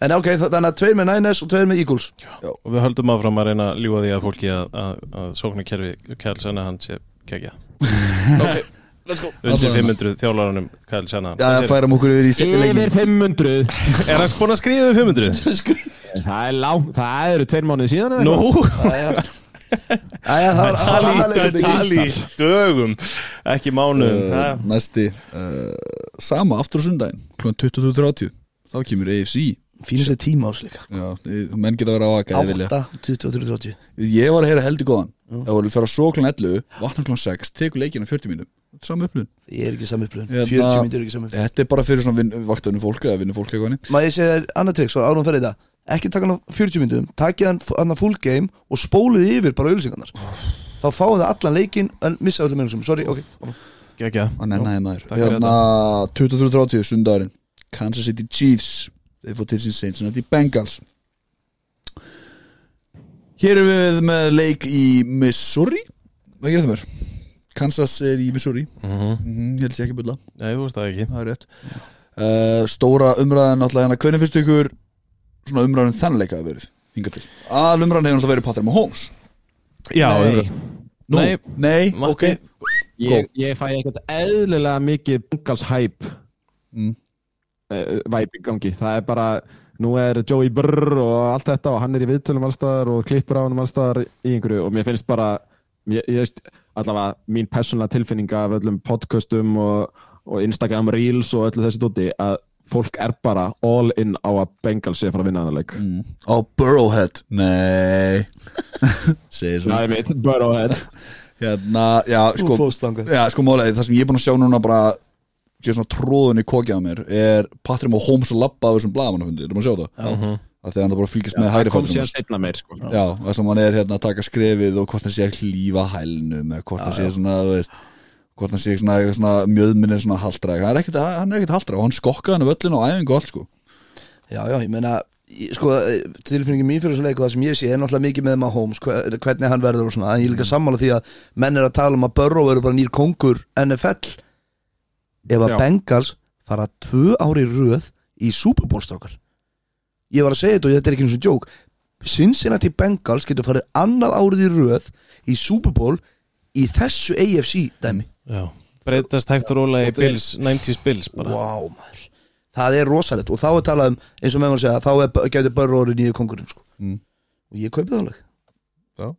En ok, þa- þannig að tveir með Niners og tveir með Eagles. Og við höldum áfram að reyna að ljúa því að fólki að, að, að sóknarkerfi Kæl Sennahan sé kegja Ok, let's go. Undir Allavega. 500 þjálfaranum Kæl Sennahan já, það færum okkur yfir í leikin Yfir 500 Er hann búin að skriða við 500? Það er langt, það eru tveir mánuði síðan eða Nú, eitthvað? Æja, það var tali, aðalega tali dögum. Ekki mánuðum. Uh, næsti uh, sama aftur á sundaginn kl. 22.30 þá kemur AFC Fínast þetta tíma ás líka. Já, ég- menn geta verið á þeir vilja. 8, 23, 30 ég var að heyra heldur góðan. Það voru að fara svo kl. 11 vakna kl. 6 tekur leikina 40 mínum saman upplun Ég er ekki samupplöðun Hérna- 40 myndir er ekki samupplöðun þetta er bara fyrir svona vin, vaktunum fólk eða vinnu fólk eitthvað Má ég segja þér annað trikk, svo árum fyrir þetta Ekki taka hann á 40 myndum, takið hann hann að full game og spólið yfir bara auðlýsingarnar Þá fáið það allan leikinn en missa öllum mennum Sorry, ok. Gekja að nennaði maður. Takk fyrir hérna 23.30 sundagurinn. Kansas City Chiefs þeir fór til sín Cincinnati Bengals. Hér erum við með leik í Missouri. Hvað gerir það mér? Kansas er í Missouri. Mhm. mm ég held sér ekki bulla, Nei, þú veist það ekki. Það er rétt. Uh, stóra umræðan alltaf hérna. Hvernig finnst ykkur svona umræðan þennan leika að verið hingað til. Að umræðan hefur alltaf verið Patrick Mahomes. Já, Nei. Nú, Nei, nei Matti. ok. ég, ég fæ ekkert eðlilega mikið Bengals hæp Mm. uh, væp í gangi. Það er bara, nú er Joey Brr og allt þetta og hann er í viðtölum allstaðar og klippur á hann allstaðar í einhverju og mér finnst bara ég, ég veist, allavega mín persónlega tilfinning af öllum podcastum og, og Instagram Reels og öllu þessi dóti að fólk er bara all in á að Bengals sé að fara að vinna hann leik. Mm. á Burrowhead nei. Segir Það er mitt, Burrowhead. Hérna, já, sko Já, sko málega, það sem ég er búin að sjá núna bara ekki svona tróðun í kokið á mér er Patrick Mahomes að labba af þessum blaðmannafundi, erum að sjá það? Mhm. að þegar hann bara fylgist með hægri Það kom síðan setna meir sko. Já, það sem hann er hérna að taka skrefið og hvort hann sé að hlýfa hælnum eða hvort hann sé svona, þú veist hvort hann sé svona, svona mjöðminni svona haldræk hann er ekkert, hann er ekkert haldræk og hann skokkaði hann völlin og æfingu allt sko. Já, já, ég meina sko, tilfinningin mín fyrir þessu leik og það sem ég sé er náttúrulega mikið með Mahomes hve- hvernig hann verður og svona, en ég er líka sammála því að menn er að tala um að Burrow verður bara nýr kongur NFL ef að Já. Bengals fara tvö ári röð í Super Bowl strákar. Ég var að segja þetta og þetta er ekki eins og djók Cincinnati Bengals getur farið annað árið í röð í Super Bowl í þessu AFC dæmi Já, breytast hægt og róla í Bills, 90s Bills bara. Maður. Það er rosalegt. Og þá er talað um eins og með maður segja þá er, getur Burrow orðið nýju kongurinn sko. Mm. og ég kaupið það alveg. Það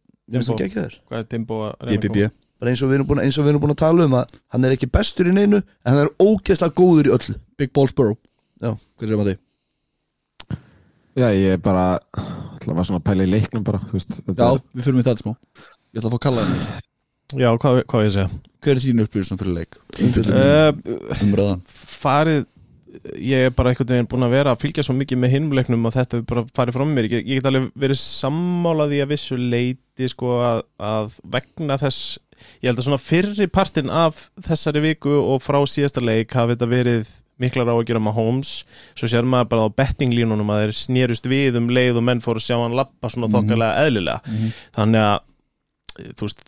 Hvað er Timbo að reyna að bara eins og við erum búin, eins og við erum búin að tala um að hann er ekki bestur í neinu en hann er ógeðslega góður í öllu. Big Balls Burrow. Já. Hvað segir maður því? Já, ég er bara ætla að var svona að pæla í leiknum bara Já, er- við fyrir með þetta smá. Ég ætla að fá að kalla það koma? Já, hvað, hvað ég segja? Hver er þín upplýðum fyrir leik? Uh, Umræðan. farið ég er bara einhvern veginn búin að vera að fylgja svo mikið með hinumleiknum að þetta er bara farið frá mér. Ég, ég get alveg verið sammálaði að vissu leiti sko að, að vegna þess ég held að svona fyrri partin af þessari viku og frá síðasta leik hafi þetta verið miklar á að gera með Holmes svo sér maður bara á bettinglínunum að þeir snerust við um leið og menn fóru að sjá hann lappa svona þokkalega eðlilega. Þannig að þú veist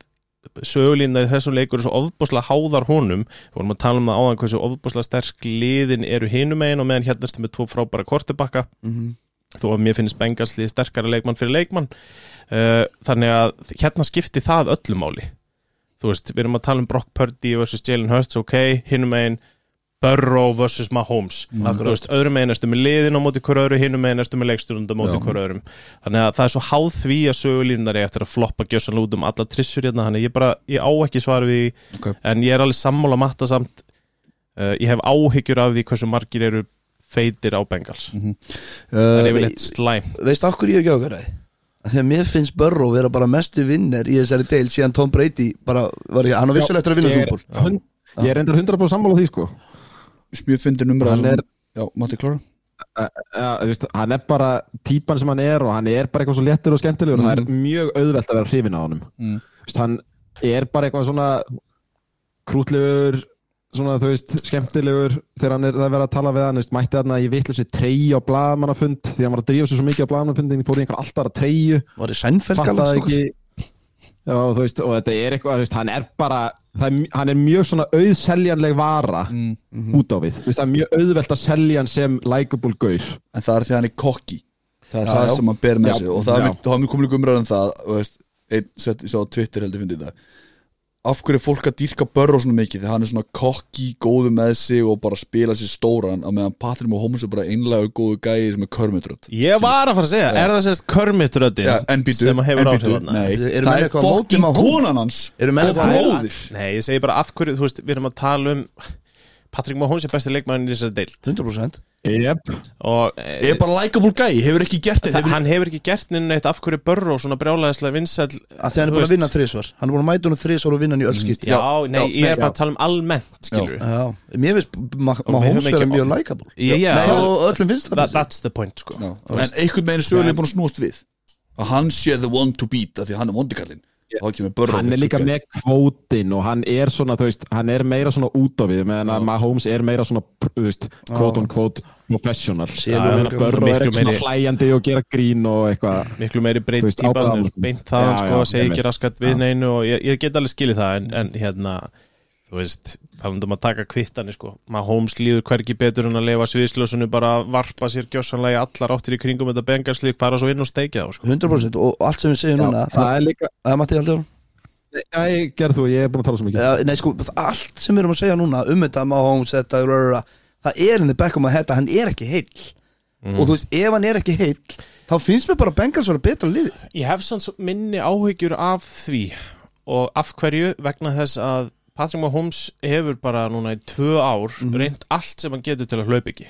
sögulínda í þessum leikur er svo ofbúslega háðar honum við vorum að tala um það áðan hversu ofbúslega sterk liðin eru hinum megin og meðan hérna ertu með tvo frábæra kortebakka Mhm. þó að mér finnst Bengalslið sterkara leikmann fyrir leikmann uh, þannig að hérna skipti það öllu máli þú veist, við erum að tala um Brock Purdy vs. Jalen Hurts, ok, hinum megin Burrow vs. Mahomes. Þú veist, öðrum megin erstu með liðin á móti hver öðru hinum megin ertu með leikstjórnum á móti Já. hver öðrum. Þannig að það er svo háð því að sögulínari eftir að floppa gjössan út um alla trissur hérna. Þannig að ég bara, ég á ekki svar við því Ok. en ég er alveg sammála matta samt uh, ég hef áhyggjur af því hversu margir eru feitir á Bengals. Það er uh, yfirleitt slæm Veist hverju ég ekki ákvæða það? Þegar mér finnst Burrow vera bara mestu vinner í þessari deil síðan Tom Brady bara, var ég, hann á vissulega eftir að vinna er, hund, ég er reyndar 100% sammála því sko Mjög fyndin umræðan hann er, Já, mátti klára. Þú veist, hann er bara típan sem hann er og hann er bara eitthvað svo léttur og skemmtilegur og það er mjög auðvelt að vera hrifin á honum. Mm. Veist, hann er bara eitthvað svona krútlegur svona þú veist, skemmtilegur þegar hann er, það er verið að tala við hann veist, mætti þarna í vitleysi treyju á blaðmannafund því hann var að drífa sér svo mikið á blaðmannafundin fór í einhver alltaf að treyju. Var ég Seinfeld Já, þú veist, og þetta er eitthvað, þú veist, hann er bara það er, hann er mjög svona auðseljanleg vara mm. út á við, þú veist, það er mjög auðvelt að selja hann sem likeable gaur. En það er því að hann er kokki Það er Já, það já. sem hann ber með Já, sig. Og það er- mér komið líka umræðan það og veist, Einn sett, sá á Twitter heldur fyndið þetta Af hverju er fólk að dýrka Burrow svona mikið? Þegar hann er svona kokki, góðu með sig Og bara spila sér stóran Að meðan Patrick Mahomes er bara einlega góðu gæði Sem er körmutrödd ég var að fara að segja, er það sérst en býtu, sem hefur en áhrif býtu, þarna? Nei, Eru menn það er fokkin konan hans. Og bróðir Nei, ég segi bara af hverju, þú veist, við erum að tala um Patrick Mahomes er besti leikmann í þessari deild. 100% Jep, og Er bara likeable gæði, hefur ekki gert það, þetta hann hefur ekki gert neina neitt af hverju Burrow svona brjálæðislega vinsæll að því hann er búin að vinna þrísvar hann er búin að mæta hann þrísvar og vinna hann í öll skipt Já, nei, já, ég er bara já. að tala um almennt, skilur Já, mér finnst Ma- við Mahomes höfum ekki- vera mjög likeable Já, já. Nei, og öllum finnst það. That's the point, sko. Já, En einhvern veginn er sögulega búin að snúast við. Að hann sé the one to beat Af því að hann er Burrow hann er líka með kvótin og hann er svona, þú veist, hann er meira svona út á við, meðan að Mahomes er meira svona, þú veist, kvót on kvót professional, er örugglega Burrow er eitthvað svona hlæjandi og gera grín og eitthvað. Miklu meiri breytt típa beint það sko, segi ekki raskat við neinu og ég, ég get alveg skilið það en, en hérna þú veist, talandum að taka kvittanir sko. Mahomes líður hvergi betur en að lefa sviðsljósunu bara að varpa sér gjössanlega í allar áttir í kringum þetta bengarslið, fara svo inn og steikja þá sko. 100% og allt sem við segjum núna það er líka, það Matti Haldur Æ, gerð þú, ég er búin að tala svo mikið. Nei, sko, allt sem við erum að segja núna um þetta Mahomes, þetta, röra, það er my head að hann er ekki heill. Mm. og þú veist, ef hann er ekki heill þá finnst mér bara að Bengals vera betra liðið Ég hef sanns minni áhyggjur af því og af hverju vegna þess að Patrick Mahomes hefur bara núna í tvö ár Mhm. reynt allt sem hann getur til að hlaupa ekki.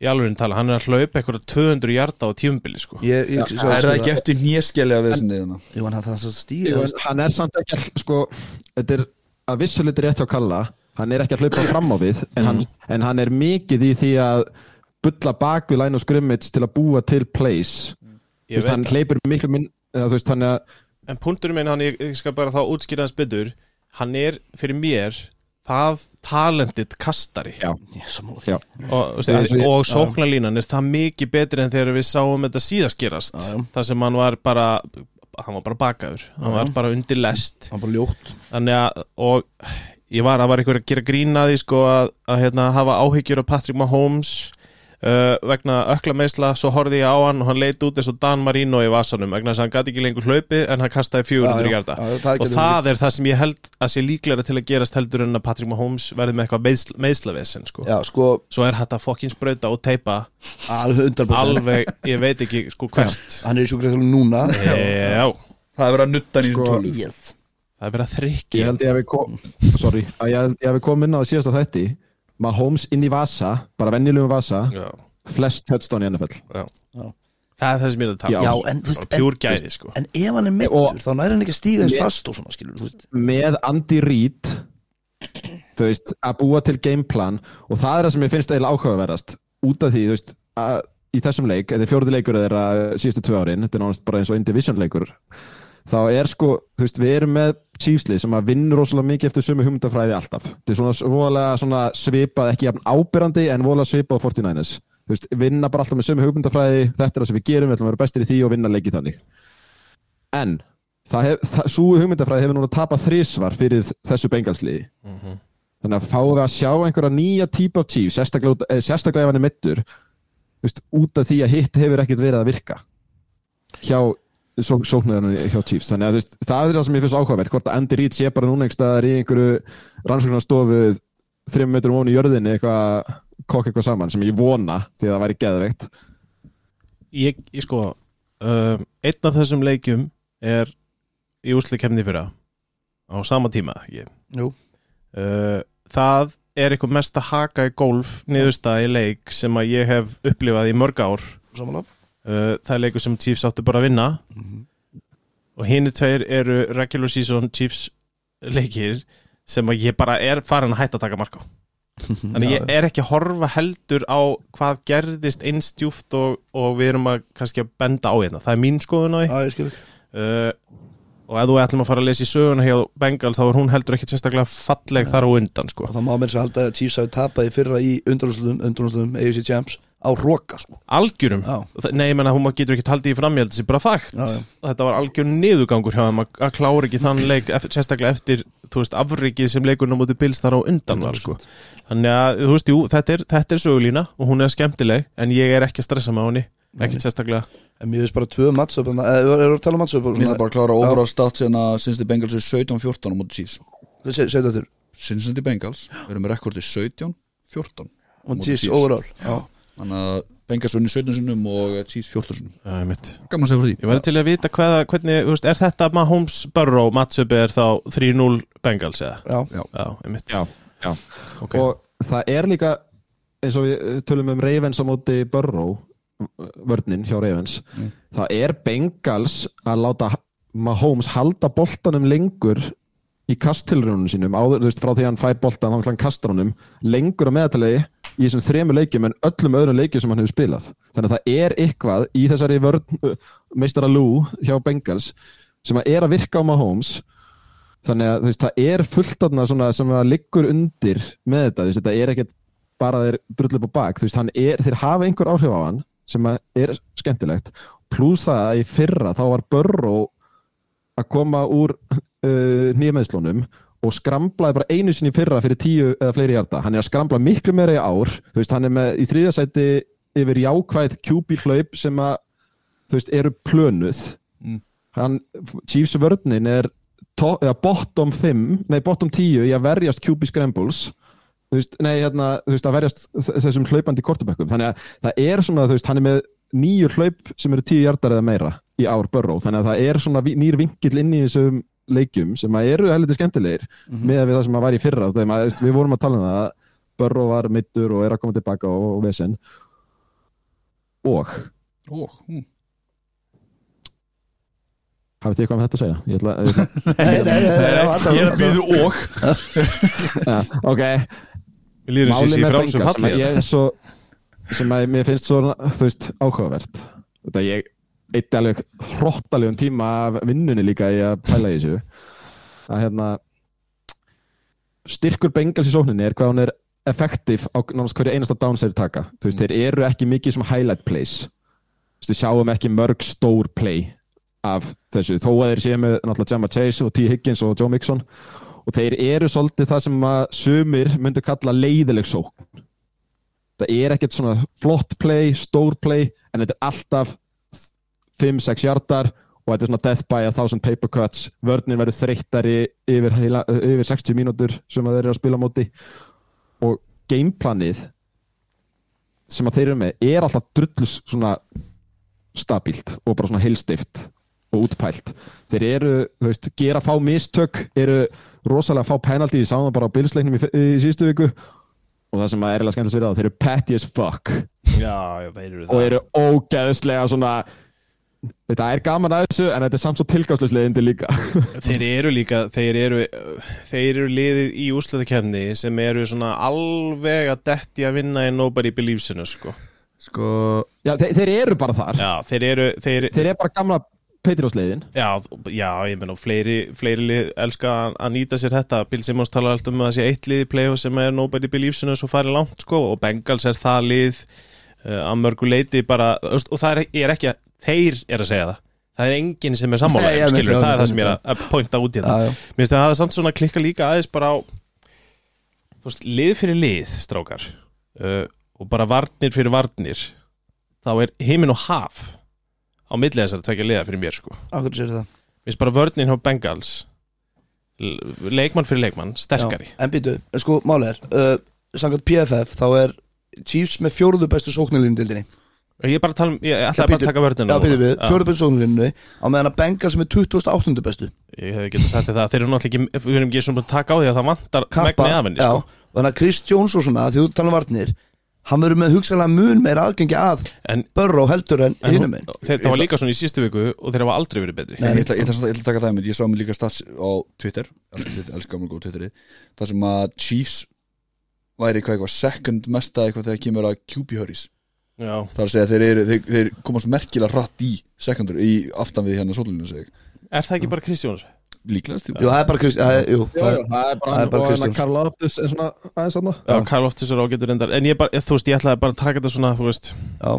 Í alveg tala, hann er að hlaupa eitthvað 200 hjarta á tíumbili sko. Ég, ég, Já, svo- er það ekki eftir nýjaskjælega við þessi niðurna? Jú, hann en hann er samt ekki að, sko, þetta er að vissuleiti rétt hjá Kalla. Hann er ekki að hlaupa fram á við en, hann, en hann er mikið í því að bulla bak við line of scrimmage til að búa til plays. Þú Ég veist, hann hleypur miklu minn eða, veist, hann er en punkturinn minn hann, ég, ég skal bara þá útskýra hans byttur hann er fyrir mér það talented kastari. Já. Já, og, og, sóknarlínan er það mikið betri en þegar við sáum þetta síðast gerast. Þar sem hann var bara hann var bara bakaður, hann var bara undir lest. Hann bara ljótt. Að og ég var, það var einhver að gera grína því sko að, að hérna, hafa áhyggjur af Patrick Mahomes uh, vegna ökla meðsla, svo horfði ég á hann og hann leit út eins og Dan Marino í vasanum vegna þess að hann gæti ekki lengur hlaupi en hann kastaði 400 hjarta og það er það sem ég held að sé líklega til að gerast heldur en að Patrick Mahomes verði með eitthvað meðsl, meðslavesen sko. já, sko, svo er hægt að fokkin sprauta og teipa alveg 100% alveg, ég veit ekki sko hvert. hann er í sjúkræðþjóðum núna. Já, það er verið að nutta í Sko- þessum tölum. Yes. það er verið að ég þrykki held ég að við kom sorry, að ég, ég hef komið inn á síðasta þætti Mahomes inn í vasa, bara venjulegum vasa já, flest touchdown í NFL já. það er það sem ég er að tala Já, um. en, þú veist, en, pjúr gæði sko. en ef hann er meittur þá næri hann ekki að stíga eins fast og svona skilur með Andy Reid þú veist, að búa til gameplan og það er það sem ég finnst eiginlega áhugaverðast. Út af því, þú veist, að í þessum leik, þetta er fjórði leikur þeirra síðustu tvö árin, þetta er náttúrulega bara eins og indivision leikur þá er sko, þú veist, við erum með Chiefslið sem að vinna rosalega mikið eftir sömu hugmyndafræði alltaf, þetta er svona voðalega svona svipað, ekki jafn ábyrrandi en voðalega svipað á 49ers, þú veist, vinna bara alltaf með sömu hugmyndafræði, þetta er það sem við gerum við ætlum að vera bestir í því og vinna leiki þannig. En það hef, það, svo hugmyndafræði hefur núna tapað þrísvar fyrir þessu bengalsliði. Mhm. þannig að fáum við að sjá einhverja nýja típa af Chiefs, sérstaklega, eh, sérstaklega ef hann er mittur út af því að hitt hefur ekkert verið að virka. Hjá sóknarinn hjá Chiefs þannig að veist, það er það sem ég finnst áhugavert hvort að Andy Reid sé bara núna einhverstaðar í einhverju rannsóknarstofu þreim metrum ofan í jörðinni eitthvað kokk eitthvað saman sem ég vona því að það væri geðveikt ég, ég sko um, einn af þessum leikjum er í úsleikemni fyrra á sama tíma ég. Jú. Uh, það er eitthvað mest að haka í golf niðurstaða í leik sem að ég hef upplifað í mörg ár Samanlega uh, það er leikur sem Chiefs áttu bara að vinna. Og hinu tveir eru regular season Chiefs leikir sem að ég bara er farin að hætta að taka marka Þannig ég er ekki að horfa heldur á hvað gerðist einstjúft og, og við erum að kannski að benda á hérna. Það er mín skoðun á því. Ekki. Uh, og ef þú ætlum að fara að lesa í söguna hjá Bengal þá er hún heldur ekkit sérstaklega falleg þar á undan sko. Og það má mér sér halda að Chiefs hafi tapað í fyrra í undanúsluðum AFC Champs á Roka sko Algjörum. Já, Það- Nei, ég menna hún getur ekki haldið í framhjald þessi bara fakt. já, já Þetta var algjörn niðurgangur hjá þeim að, klára ekki þann leik sérstaklega eftir, þú veist, afrikið sem leikurinn á móti bils þar á undan var sko. Þannig að, þú veist, jú, þetta er, þetta er sögulína og hún er skemmtileg en ég er ekki að stressa með henni, ekkit sérstaklega. En mér finnst bara tvö það, eða eru að tala um og Mér svona er bara að klára overall stats en að Cincinnati Bengals er 17-14 á móti Chiefs þurr? Cincinnati Bengals við erum með rekordi 17-14 Og Móti Chiefs Chiefs. Þannig að Bengals vunni 17 sinnum og Chiefs 14 sinnum Það er mitt. Gaman að segja Ég því væri til að vita hvaða, hvernig, þú veist, er þetta Mahomes Burrow matchup er þá 3-0 Bengals eða? já, Já, einmitt. Já, já. Ok. og það er líka eins og við tölum um Ravens á móti Burrow vörnin hjá Ravens Mm. það er Bengals að láta Mahomes halda boltanum lengur í kasttilrjónum sínum áður, þú veist, frá því að hann fær boltan hann kastar honum lengur á meðaltalegi í þessum þremur leikjum en öllum öðrum leikjum sem hann hefur spilað. Þannig að það er eitthvað í þessari vörn meistara Lou hjá Bengals sem að er að virka á Mahomes. Þannig að veist, það er fullt aðna svona sem að liggur undir með þetta, veist, þetta er ekkert bara þeir drullu upp á bak, veist, er, þeir hafa einhver áhrif á hann sem er skemmtilegt. Pluss það að í fyrra þá var Burrow að koma úr uh, nýjameðslunum og skramplaði bara einu sinni fyrra fyrir tíu eða fleiri hjarta, hann er að skramla miklu meira í ár, þú veist, hann er með í þriðasæti yfir jákvæð QB hlaup sem að, þú veist, eru plönuð. Mm. hann, Chiefs vörninn er to, eða bottom 5, nei bottom 10 í að verjast QB scrambles. Þú veist, nei, hérna, þú veist, að verjast þessum hlaupandi kortebökkum, þannig að það er svona, þú veist, hann er með nýju hlaup sem eru tíu hjartar eða meira í ár Burrow, þannig að það er svona nýr vinkill inn í þessum leikjum sem að eru heldur skemmtilegir með við það sem að var í fyrra. Og maður, við vorum að tala um það að Burrow var mittur og er að koma tilbaka og, og vesen. Og? Ó, hm. hafið þið eitthvað með þetta að segja? Ég ætla, ég ætla, Nei, nei, nei, nei, já, alltaf- Ég er að býðu og. Ja, ok, í með Bengals sem falli að ég er svo sem að mér finnst svo þú veist, áhugavert. Þetta ég eitt alveg hrottalegum tíma af vinnunni líka í að pæla í þessu. Að hérna styrkur Bengals í sókninni er hvað hún er effektiv á nánast hverju einasta downs þeir taka. Þú veist, þeir eru ekki mikið sem highlight plays. Þú veist, við sjáum ekki mörg stór play af þessu, þó að þeir séu með náttúrulega Jamma Chase og T. Higgins og Joe Mixon. Og þeir eru svolítið það sem að sumir myndu kalla leiðileg sókn. Það er ekkert svona flott play, stór play en þetta er alltaf 5-6 hjartar og þetta er svona death by a thousand paper cuts. Vörnin verður þreyttari yfir, heila, yfir 60 mínútur sem þeir eru að spila móti. Og gameplanið sem þeir eru með er alltaf drullus svona stabílt og bara svona heilstift og útpælt. Þeir eru, þú veist, gera fá mistök eru rosalega fá penalty ég sá það bara á bilsleiknum í, í síðustu viku. Og það sem er eiginlega skemmt að svira það þeir eru petty as fuck. Já, já, þeir eru og eru ógeðslega svona þetta er gaman að þessu en þetta er samt svo tilgáðsleislega líka. Þeir eru líka, þeir eru þeir eru liðið í úrslutakefni sem eru svona alveg að detti að vinna í nobody believes in us sko. Sko já, þeir, þeir eru bara þar. Já, þeir eru þeir, þeir eru bara gamla Patriots-leiðin Já, já, ég menn og fleiri, fleiri lið elska að- nýta sér þetta. Bill Simmons talar alltaf um að það sé eitt lið í play-off sem er nobody believes in us og farið langt sko og Bengals er það lið uh, að mörgu leiti bara og það er, er ekki að þeir er að segja það. Það er enginn sem er sammála Nei, veit, skilur, það er það sem ég er að- pointa út í þetta. Mér finnst að það er samt svona að klikka líka aðeins bara á veist, lið fyrir lið, strákar uh, og bara varnir fyrir varnir þá er heimin og haf á milli þessar að tvekja liða fyrir mér sko. Akkur sér það? Mér finnst bara vörnin hjá Bengals leikmann fyrir leikmann, sterkari. Já, En býtu, sko, máli er uh, Samkvæmt PFF, þá er Chiefs með fjóruðu bestu sóknarlínu dildinni Ég er bara að tala um, ég ætlaði Já, bara að taka vörnina Já, býtu við, Já, sóknarlínu Á meðan að Bengals með 28. bestu. Ég hefði getað sagt það, þeir eru náttúrulega ekki við erum ekki svona búin að taka á því að það vantar megni af henni já, sko. og þannig að Jones og svona, því þú tala um varnir Hann verður með hugsalega mun meira aðgengi að En, Burrow heldur en minn þeir, það var líka svona í síðustu viku og þeir hafa aldrei verið betri. Nei, Ég ætla, að taka það með Ég sá mig líka stats á Twitter elsku gamla góð Twitteri Það sem að Chiefs væri hvað eitthvað second mesta eitthvað þegar kemur að QB hurries Já, Það er að segja að þeir, eru, þeir, þeir komast merkilega hratt í sekundur í aftan við hérna sóluninu seg er það ekki bara Kristjóns? Líklegast Jú, það er bara Chris, það er, jú, það það bara að Karl Loftus er svona aðeins aðna Já, Kyle Loftus er ágættur endar En ég bara, þú veist, ég ætlaði bara að taka þetta svona, þú veist. Já,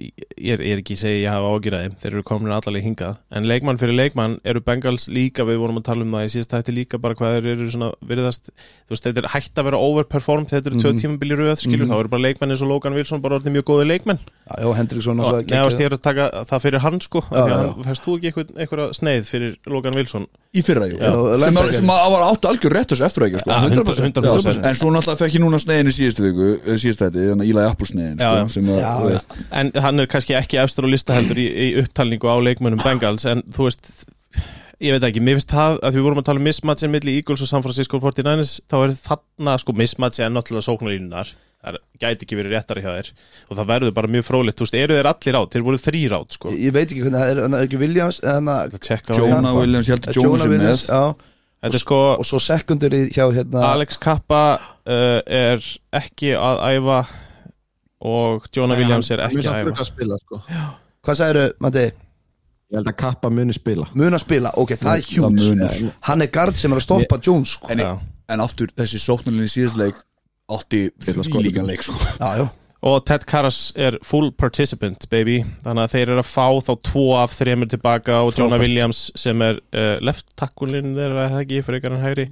ég er, ég er ekki að segja að ég hafa þeim þeir eru komin allavega hingað en leikmann fyrir leikmann eru Bengals líka við vorum að tala um það í síðast hætti líka bara hvað þeir eru svona virðast þú veist þetta er hægt að vera overperformed þetta eru tvö Mhm. tímabili röð skilur Mhm. þá eru bara leikmenn eins og Logan Wilson bara orðið mjög góði leikmenn já, Hendriksson og það neðast ég er að taka það fyrir hann sko Já, já. fæst þú ekki eitthvað, eitthvað sneið fyrir Logan Wilson Í fyrra, jú Já, Sem, að, sem að var áttu algjör rétt þessu eftir ekki sko. 100%, 100%. En svo náttúrulega fekk ég núna sneiðin í síðustu viku eh, Síðustu þetta, þannig að Ílaði Apple sneiðin Já, já. sko, að, en hann er kannski ekki efstur á lista heldur í, í upptalningu á leikmönnum Bengals en þú veist ég veit ekki, mér finnst það að því við vorum að tala um mismatchin milli Eagles og San Francisco 49ers þá er þarna sko mismatchi en náttúrulega sóknarlínunar það er- gæti ekki verið réttari hjá þér og það verður bara mjög frólitt, þú veist, eru þeir allir át þeir voru þrýr át, sko Ég, ég veit ekki hvernig, það er, það er ekki Williams Það. Jonah. Williams, ég held að Jonah er Williams, er sko, og svo sekundarið hjá hérna Alex Kappa uh, er ekki að æfa og Jonah Williams er ekki að æfa að spila sko Hvað sagðirðu, Matti? Ég held að Kappa muni spila mun að spila, ok, það er Það huge munar. hann er gard sem er að stoppa Jones sko. en, en aftur þessi sóknarlinni síðastleik átti sko. því líka leik sko. já, já, Og Ted Karras er full participant baby Þannig að þeir eru að fá þá tvo af þremur tilbaka og Jonah. Williams sem er uh, left takkulinn þeirra eða ekki frekar en hægri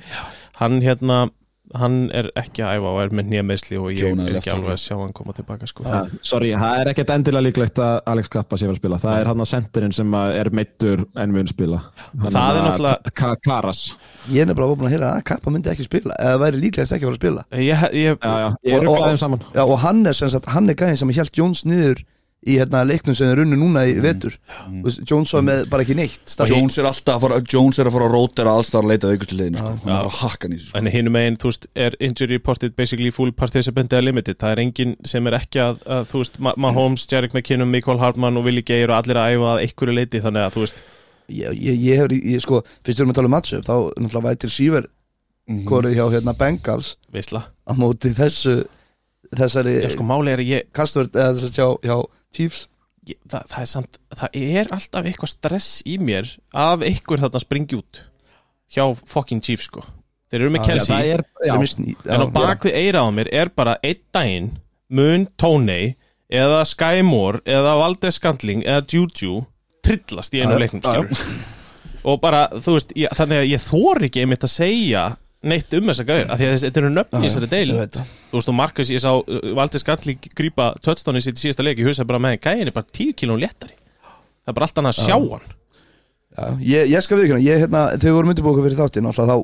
Hann hérna hann er ekki að æfa og er með nýjameðsli og ég Jonah er ekki alveg að sjá hann koma tilbaka sko. Ha, Sorry, það er ekkert endilega líklegt að Alex Kappa sé að spila. Það er hann að sendirinn sem að er meittur en mun spila. Hann Það er náttúrulega- Ka- Karas. Ég er bara búin að heyra að Kappa myndi ekki spila eða væri líklegast ekki að fara að spila. Ég, ég, Já, já, ég Og- er og- upplæðum saman. Já, og hann er sem sagt, hann er gæðin sem hjælt Jones niður í hérna leiknum sem er runnu núna í vetur mm. Jones var með bara ekki neitt Jones er alltaf að fara Jones er að fara að rótera allstar að leita aukustu liðinu sko. hann er að hakka þessu sko. En hinu megin, þú veist, er injury reported basically full participant eða limited það er enginn sem er ekki að, að þú veist, Ma- Mahomes, Jarek McKinnon, Mikael Hartmann og Willi Geir og allir að æfa að einhverju leiti þannig að þú veist, ég, ég, ég hefur, ég, sko, fyrst við erum að tala um matchup þá náttúrulega væri til síver Mhm. korið hjá hérna Bengals veistla á móti þessu þessari Já, sko, Chiefs. Ég það, það er samt, það er alltaf eitthvað stress í mér að einhver þarna springi út hjá fucking Chiefs, sko. Þeir eru með Já, Kelsey, Það er, já, með sný- en á já, bakvið eira á mér er bara einn daginn mun Tónei eða Sky Moore eða Valdes Skandling eða Juju trillast í einu Já, já. leiknum Já, já. og bara, þú veist, ég, þannig að ég þor ekki einmitt að segja neitt um þessa gauður, af því að þessi- þetta eru nöfn í þessari deil þú veist, og Marcus, ég sá uh, Valdes Skandling grípa touchdowni sitt í síðasta leik, ég hugsa bara með gæðin er bara 10 kílón léttari. Það er bara allt annað að sjá hann. Já, ég, ég skal viðkjöna, ég hérna, þegar við vorum undirbúka fyrir þáttinn alltaf þá,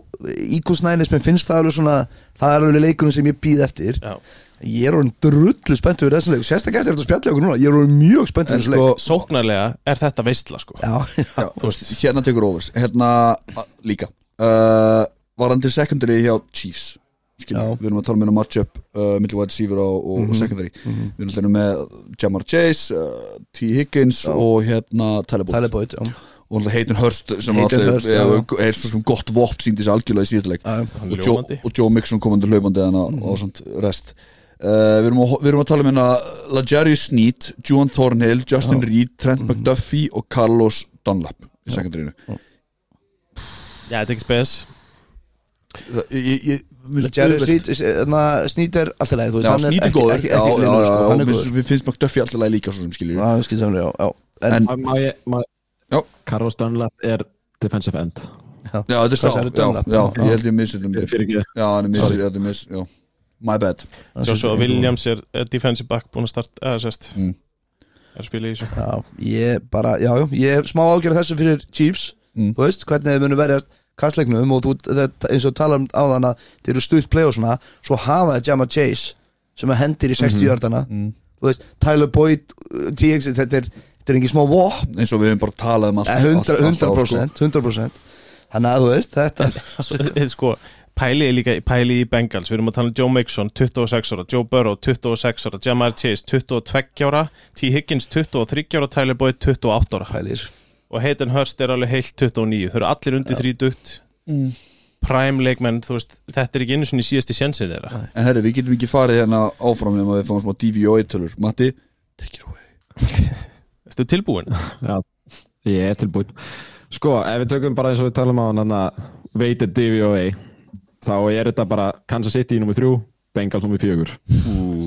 íkúsnæðinismin finnst það alveg svona, það er alveg leikurinn sem ég býð eftir. Já. ég er orðin drullu spennt fyrir þessum leik, sérstaklega eftir þetta spjalli okkur núna, ég er orðin mjög spennt fyrir En þessum sko, leik sóknarlega er þetta veistla sko. Já, já, hérna tekur overs. Hérna líka. Uh, varandi secondary hjá Chiefs. Við erum að tala með um matchup uh, milli wide receiver og, og Mhm. secondary. Við erum alltaf með Jamar Chase uh, T. Higgins Já. og hérna já, og alltaf Hayden Hurst sem er, svo sem gott vopt síndi sér algjörlega í síðasta leik. Hann og Joe, og Joe Mixon komandi hlaupandi hana og svona rest. Uh, við, erum að, við erum að tala um hérna Lajarius Sneed, Juan Thornhill Justin Já. Reed, Trent McDuffie og Carlos Dunlap í secondaryinu. Já, þetta er ekki spes ég, ég, ég, mér finnst Jerry auðvelt- Sneed, hérna, Sneed er alltaf leið, þú veist, Já, hann er Sneed er ekki, góður. er góður. finnst- finnst McDuffie alltaf leið líka. Carlos Dunlap er defensive end. Já, þetta er sá, ég held ég missi þetta Fyrir ekki Já, hann er missi, þetta er missi, já. My bad. Joshua Williams er er defensive back búin að starta, eða sérst Mm. er að spila í þessu. Já, ég bara, ég hef smá ágjörð þessu fyrir Chiefs. Mm. Þú veist, hvernig þið munu verjast kastleiknum og þú, þetta, eins og tala um á þann að þeir eru stutt play og svona svo hafa það Jamma Chase sem að hendir í 60 hjartana Mm. þú veist, Tyler Boyd, uh, TX þetta er, þetta er engin smá vop eins og við hefum bara talað um allt Eh, 100%, allt- allt á, sko. 100%, 100% Þannig að þú veist, þetta þetta er sko Pæli er líka pæli í Bengals, við erum að tala um Joe Mixon 26 ára, Joe Burrow 26 ára Jamar Chase 22 ára T. Higgins 23 ára, Tyler Boyd 28 ára pælir og Hayden Hurst er alveg heilt 29 þau eru allir undir 30 Mm. prime leikmenn, þú veist, þetta er ekki einu svona í síðasti sjensin þeirra. En herri, við getum ekki farið hérna áfram nema við fáum smá DVO-tölur Matti, take it away. Þetta er tilbúin Ég er tilbúin Sko, ef við tökum bara eins og við talum á hann weighted DVOA þá er þetta bara Kansas City nummer 3 Bengals nummer 4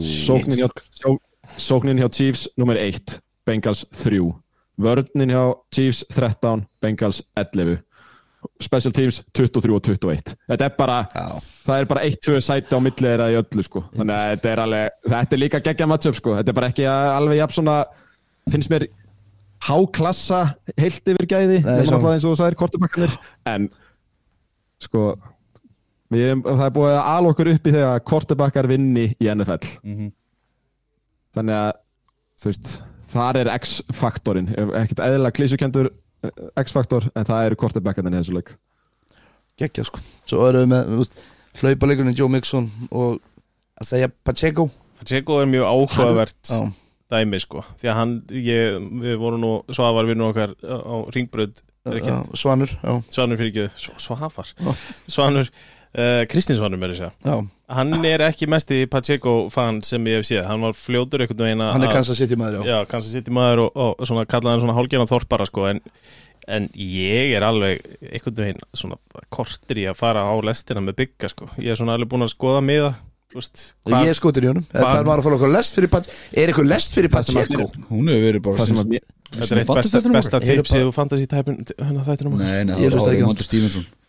Sóknin hjá, sjó, sóknin hjá Chiefs nummer 1 Bengals 3 Vörnin hjá Chiefs 13 Bengals 11 Special Teams 23 og 21 Þetta er bara, Já, það er bara 1-2 sæti á milli þeirra í öllu sko. Þannig að þetta er alveg, þetta er líka geggja matchup sko. Þetta er bara ekki alveg jafn svona finnst mér háklassa heilt yfir gæði. Eins og þú sagðir kortebakkanir en sko við, það er búið að ala okkur upp í þegar kortebakkar vinni í NFL Mhm. þannig að þú veist, þar er X-faktorinn ekkert eðlilega klísukendur X-faktor en það eru kortebakkarnir í þessu leik. Geggja sko. Svo erum við með, þú veist, hlaupaleikurinn Joe Mixon og að segja Pacheco. Pacheco er mjög áhugavert dæmi sko, því að hann ég, við vorum nú, Svavar vinnur okkar á á Ringbröð, Svanur, já, Svanur fyrir ekki, Svafar. Svanur, uh, Kristins Svanur með þess að já hann er ekki mest í Pacheco fan sem ég hef séð, hann var fljótur einhvern veginn að Hann er kannski að sitja maður, já já, kannski sitt í maður og, og svona kallaði hann svona hálgerna þorpara sko, en, en ég er alveg einhvern veginn svona kortir í að fara á lestina með bygga sko. ég er svona alveg búin að skoða miða veist, Ég er skotur í honum Það var að fara okkur lest fyrir Pacheco Er eitthvað lest fyrir Pacheco? Hún hefur verið bara Það sem síðust- að mér- þetta svona er eitt besta, besta okkar. Eru tipsið og fantasy tæpin hérna þættinum. Nei, nei, Ég það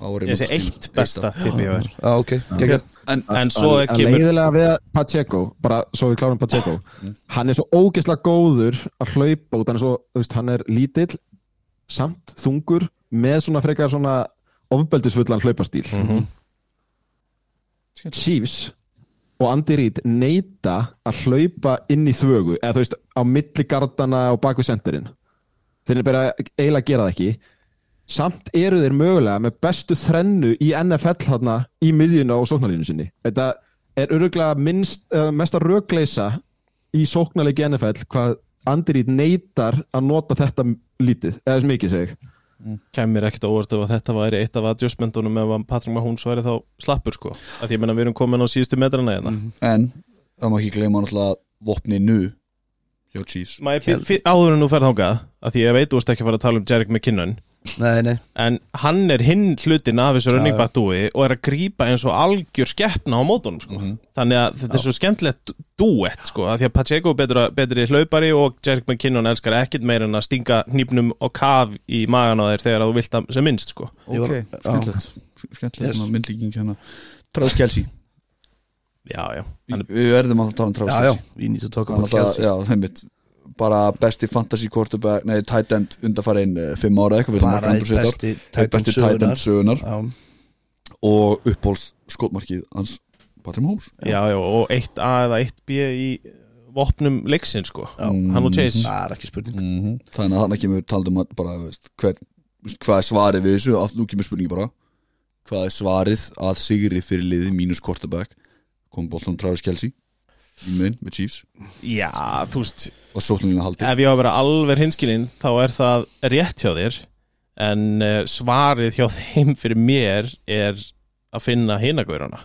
ég Stevenson. eitt besta tipið hjá þér Já, ok, geggjað. En en svo En kemur leiðilega við Pacheco bara svo við klárum Pacheco hann er svo ógeðslega góður að hlaupa út hann er, svo, þú veist, hann er lítill samt þungur með svona frekar svona ofbeldisfullan hlaupastíl Mhm. Chiefs og Andy Reid neita að hlaupa inn í þvögu eða þú veist á milli gardana og bak við sendirinn þeir eru bara eiginlega að gera það ekki samt eru þeir mögulega með bestu þrennu í NFL þarna í miðjuna og sóknarlínu sinni. Þetta er öruglega minnst, uh, mesta rögleisa í sóknarleiki NFL hvað Andy Reid neitar að nota þetta lítið, eða sem mikið seg kemur ekkert óvart ef að þetta væri eitt af adjustmentunum ef að Patrick Mahomes væri þá slappur sko. Að ég menna við erum komin á síðustu metrana hérna. En það má ekki gleyma náttúrulega vopni nu hjá Chiefs. Má ég byrja- fyr- áður en þú ferð þangað að því ég veit þú veist ekki að fara að tala um Jarek McKinnon Nei, nei. En hann er hinn hlutin af þessu running back dúi og er að grípa eins og algjör skeppna á mótunum sko. þannig að þetta er svo skemmtilegt duett sko, að því að Pacheco er betri hlaupari og Jarek McKinnon elskar ekkit meir en að stinga hnípnum og kaf í magan á þeir þegar þú vilt það sem minnst sko. Ok, skemmtilegt. Skemmtilegt myndlíking hérna. Travis Kelsey. Já, já, Við verðum að tala um já, Kelsey. Need to talk Hann about er Kelsey. alltaf, já, þeim mitt bara besti fantasy quarterback nei, tight end undarfærin uh, fimm ára eitthvað Bara grandu besti tight end sögunar og uppbóls skotmarkið hans Patrick Mahomes. Já, já, og 1A eða 1B í vopnum leiksin sko. Já. hann og Chase. Það er ekki spurning. -hmm. þannig að þannig kemur talað um að bara veist, hver, veist, hvað er svarið við þessu? Nú kemur spurningi bara. Hvað er svarið að sigri fyrir liði mínus quarterback? Kom Bolton Travis Kelsey í mun með Chiefs. Já, þú veist og sóknarlínu haldi. ef ég á að vera alveg hinskilinn þá er það rétt hjá þér en uh, svarið hjá þeim fyrir mér er að finna hinagöruna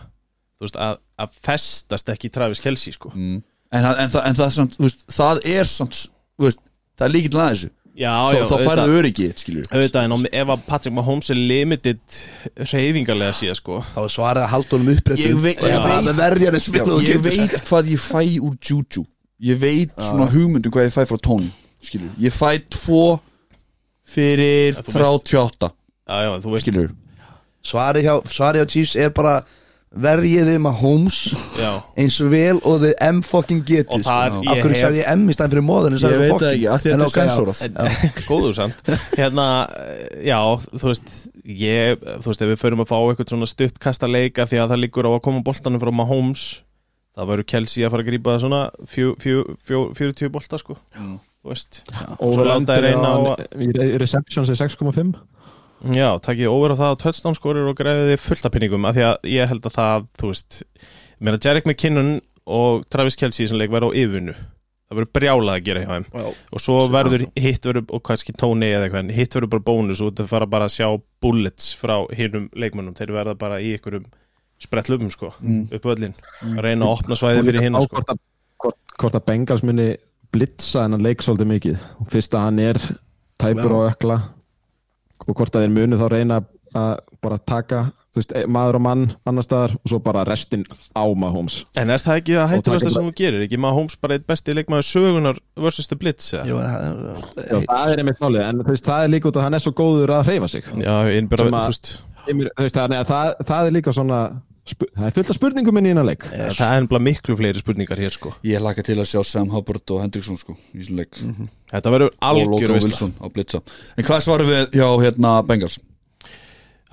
þú veist, að, að festast ekki Travis Kelsey sko. Mm. en, það- en, það, en það, veist, það er samt, það er líkilega að þessu já, þá, þá færðu öryggi skilur auðvitað, en ef að Patrick Mahomes er limited reyfingarlega síðan sko. Þá er svarið að halda honum upprættum Ég veit- ég ég veit hvað ég fæ úr Juju. Ég veit svona hugmyndum hvað ég fæ frá Tony skilur, ég fæ tvo fyrir Ja, þú 38 já, já, þú veist, skilur, Svarið hjá, svarið hjá Chiefs er bara verjið þið með Holmes? Já. Eins og vel og þið M fucking getið sko. ég Af hverju sagði ég M í stæðin fyrir móðan ég veit það ekki, af því að þetta er sensorað. En- góður samt. Hérna, já, þú veist ég, þú veist, ef við förum að fá eitthvað svona stutt kasta leika því að það liggur á að koma boltanum frá Mahomes það verður Kelsey að fara að grípa það svona fjö, fjö, fjö, 40 bolta sko. Mm. þú veist, og Svo láta þeir reyna á receptions er 6,5 já, takkið over á það að touchdown skorir og græðið þið fullt af pinningum af því að ég held að það, þú veist ég meina Jarek McKinnon og Travis Kelsey sem leik verður á yfirnu það verður brjálað að gera hjá þeim. Og svo verður hitt verður og kannski tóni eða eitthvað en hitt verður bara bónus og þetta fara bara að sjá bullets frá hinnum leikmönnum. Þeir verða bara í einhverjum sprettlöfum sko, Mm. upp öllin að reyna að opna svæði fyrir hinn sko. hvort, að- hvort, að Bengals muni blitza hennan leik svolítið mikið. Fyrst að hann er tæpur Já. og ökla og hvort að þeir muni þá reyna að bara taka veist, maður og mann annar staðar og svo bara restin á Mahomes. En er það ekki það hættulegasta taka sem þú gerir? Ekki maður Holmes bara eitt besti leikmaður sögunar versus the blitz eða? Jú, Já, það er einmitt málið, en veist, það er líka út að hann er svo góður að hreyfa sig. Já, einn bara, Sem að- þú veist. Að það, það er líka svona það er fullt af spurningum inn í hennan leik. Það er ennbla miklu fleiri spurningar hér sko. Ég laka til að sjá Sam Hubbard og Hendriksson sko, í svona leik. Þetta verður algjör Wilson á blitza. En hvað svarum við hjá hérna Bengals?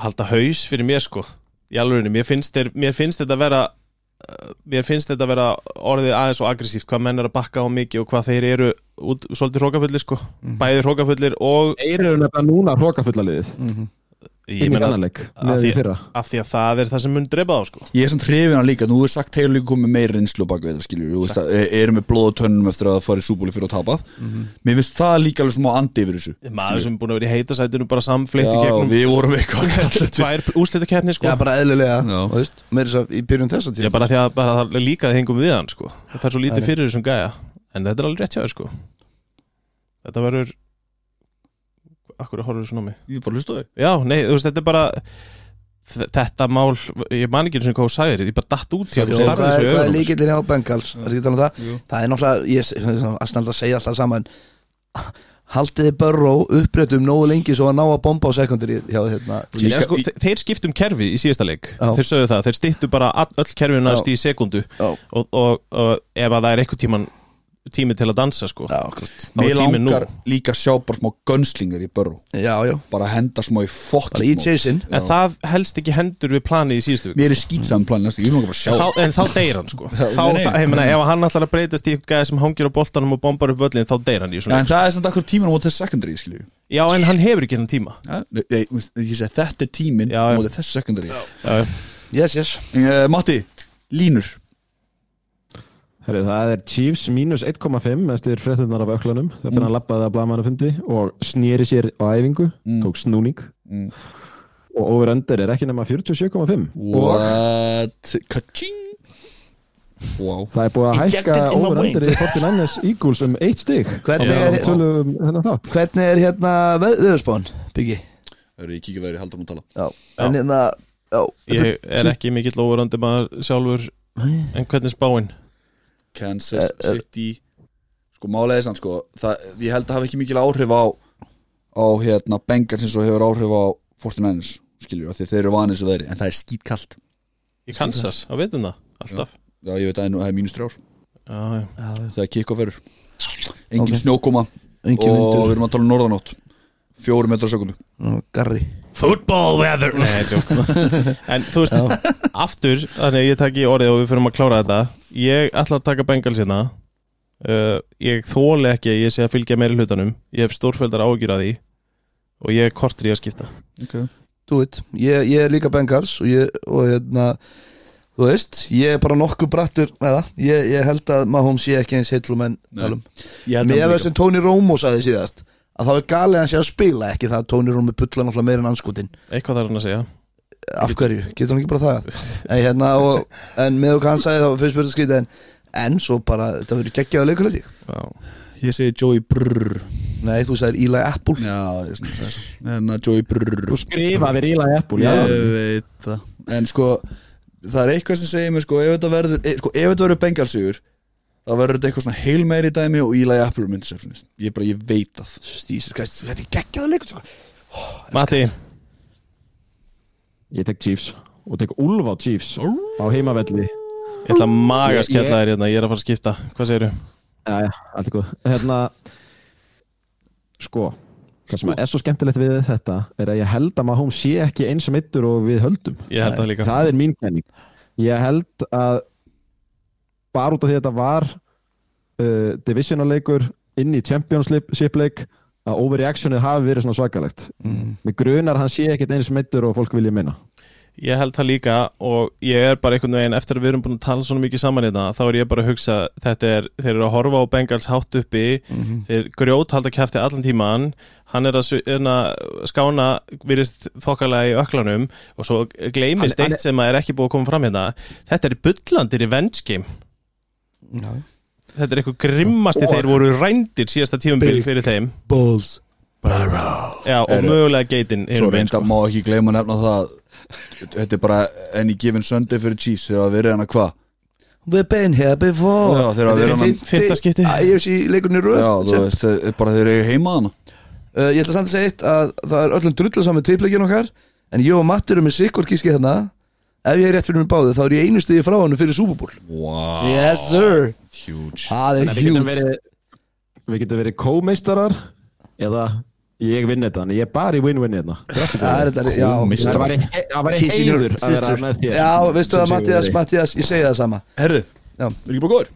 Halda haus fyrir mér sko í alvegni, mér finnst, þeir, mér finnst þetta vera uh, mér finnst þetta vera orðið aðeins og aggressíft, hvað menn er að bakka á mikið og hvað þeir eru út, svolítið hrókafullir sko. Bæði hrókafullir og Þeir eru nefnilega núna hrókafulla liðið. Ég inn í meina, annan leik að með því- fyrra. af því að það er það sem mun drepa á sko. Ég er samt hrifin að líka, nú er sagt Taylor líka komið meira reynslu á bakvið það skilju, þú veist að e- erum með blóð og tönnum eftir að fara í súbúli fyrir að tapa. Mér finnst það líka alveg smá andi yfir þessu. Maður sem er búin að vera í heitasætinu bara Já, gegnum við vorum eitthvað tvær úrslitakeppni sko. Já, bara eðlilega, Já. þú veist Með þess að í byrjun þessa tíma. Bara því að bara það er líka að hengum við hann sko. Það er sko. Þetta verður Akkur horfður svona á mig? Ég bara hlustu á þau Já, nei, þú veist, þetta er bara Þetta mál, ég man ekki eins og hvað þú sagðir Ég bara datt út hjá þú Hvað er, þessu er líkillin hjá Bengals? Það um það. Það er náttúrulega, ég er að snælda að segja alltaf saman. Haldið þið Burrow uppréttum nógu lengi svo að ná að bomba á sekundari hjá hérna Já, sko, þe- Þeir skiptum kerfi í síðasta leik. Já. Þeir sögðu það, þeir stýttu bara öll kerfin næst Já. í sekundu. Og, og, og ef að það er eitthvað tíman tími til að dansa sko. Já, Mér tíminn nú. langar líka að sjá bara smá gunslingar í börru já, já. Bara henda smá í fokkin En það helst ekki hendur við planið í síðustu viku. Mér er skýtsaðan plan næstu, ég vil langar bara að sjá. En þá, en þá deyr hann sko. Þá, nei, nei. það, ég meina, Ef hann ætlar að breytast í eitthvað gæði sem hangir á boltanum og bombar upp völlin þá deyr hann í En það er samt akkur tíman á þessu secondary, skilju. Já, en hann hefur ekki hennan tíma. Veist, Ég segi þetta er tímin á þessu secondary. Já, Yes, yes. Uh, Matti, línur Herri, það er Chiefs mínus 1,5 eftir fréttunar af öklanum eftir Mm. hann lappaði að blamannu fundi og snýri sér á æfingu, Mm. tók snúning Mm. og over under er ekki nema 47,5 og What Kaching Wow það er búið að hækka Injected in my over under í veins. 49ers Eagles um eitt stig Hvernig Já. er, og tölum þátt hvernig er hérna veð, veðurspáin, Biggi? Það eru verið, haldur nú að tala Já, en hérna Já, Ég er ekki mikill óverandi maður sjálfur en hvernig spáinn Kansas Eh, eh. City. Sko málega er samt sko það, Ég held að hafa ekki mikil áhrif á á hérna Bengals eins og hefur áhrif á 49ers Skiljur, því þeir eru vanið svo þeirri En það er skýtkalt Í Kansas, þá veitum það, alltaf. Já, ég veit að það er mínus trjár Já, já, Það er kikk á ferur Engin Ok. snjókoma engin Og við erum að tala um norðanótt Fjóru metrar á sekundu Garri. Football weather. Nei, tjók En þú veist, aftur Þannig að ég taki orðið og við fyrir að klára þetta. Ég ætla að taka Bengals hérna. Uh, Ég þóli ekki að ég sé að fylgja meiri hlutanum. Ég hef stórfældar ágjur að því. Og ég er kortur í að skipta. Okay. Do it. Ég, ég er líka Bengals og, ég, og hérna Þú veist, ég er bara nokkuð brattur með það ég, ég held að Mahomes sé ekki eins heillum en talum Ég held Með að það sem Tony Romo sagði síðast að þá er galið að hann sé að spila ekki það að Tony Romo pullar náttúrulega meira en anskotin Eitthvað þarf hann að segja. Af hverju, getur hann ekki bara það? En, hérna, og, en með hvað hann sagði þá mér þetta skrítið en, en svo bara þetta verður geggjaða leikur held ég Já. Ég segi Joey Brrr. Nei, þú sagðir Eli Apple. Já, ég svona þess En að Joey Brrr. Þú skrifaðir í Apple, já. Ég veit það. En sko, það er eitthvað sem segir mér sko Ef þetta verður, e, sko, ef þetta verður bengalsigur þá verður þetta eitthvað svona heil meiri dæmi og Eli Apple myndi sér svona Ég bara, ég veit það Jesus Christ, þetta er geggjaða leikur sko. Matti, Ég tek Chiefs og tek Ulf á Chiefs á heimavelli. Ég ætla að maga skella þér hérna Ég er að fara að skipta, hvað segirðu? Já, já, allt er góð Hérna, sko Það sem er svo skemmtilegt við þetta er að ég held að Mahomes sé ekki eins og mittur og við höldum. Ég held það líka. Það er mín kenning. Ég held að bara út af því að þetta var uh, divisionaleikur inn í championship leik að overreactionið hafi verið svona svakalegt mm. Með grunar að hann sé ekkert eins mittur og fólk vilja minna Ég held það líka og ég er bara einhvern veginn eftir að við erum búin að tala svona mikið saman hérna þá er ég bara að hugsa þetta er, þeir eru að horfa á Bengals hátt uppi Mhm. þeir grjót halda kæfti allan tíman hann er að svi- hérna, skána virðist þokkalega í öklanum og svo hann eitt sem að er ekki búið að koma fram hérna þetta er bullandir í venskim Já. þetta er eitthvað grimmasti þeir voru rændir síðasta tífumbil fyrir þeim. Balls Já, og Er- mögulega geitin Svo reynda má ekki gleyma að nefna það Þetta er bara any given Sunday fyrir Chiefs þegar að verið hana hvað? We've been here before. Já, þeir hafa verið hann- Fimmta skipti. IFC leikurinn í röð Já, þú veist, þeir, bara þeir eru heima hana Uh, ég ætla samt að segja eitt að það er öllum drullu saman trippleikin okkar en ég og Mattur erum með sikkort kískið þarna ef ég er rétt fyrir mér báðið þá er ég einu stiði frá hann fyrir Super Bowl. Wow, Yes sir. Huge. Það er að við getum huge. verið Við getum verið co-meistarar eða ég vinn þetta. Ég er bara í win-win hérna. Það er já. Kissing your heiður að vera sister. með þér. Já, veistu það Mattias. Mattias, ég segi það sama. Herðu, Já. er ekki bara góður?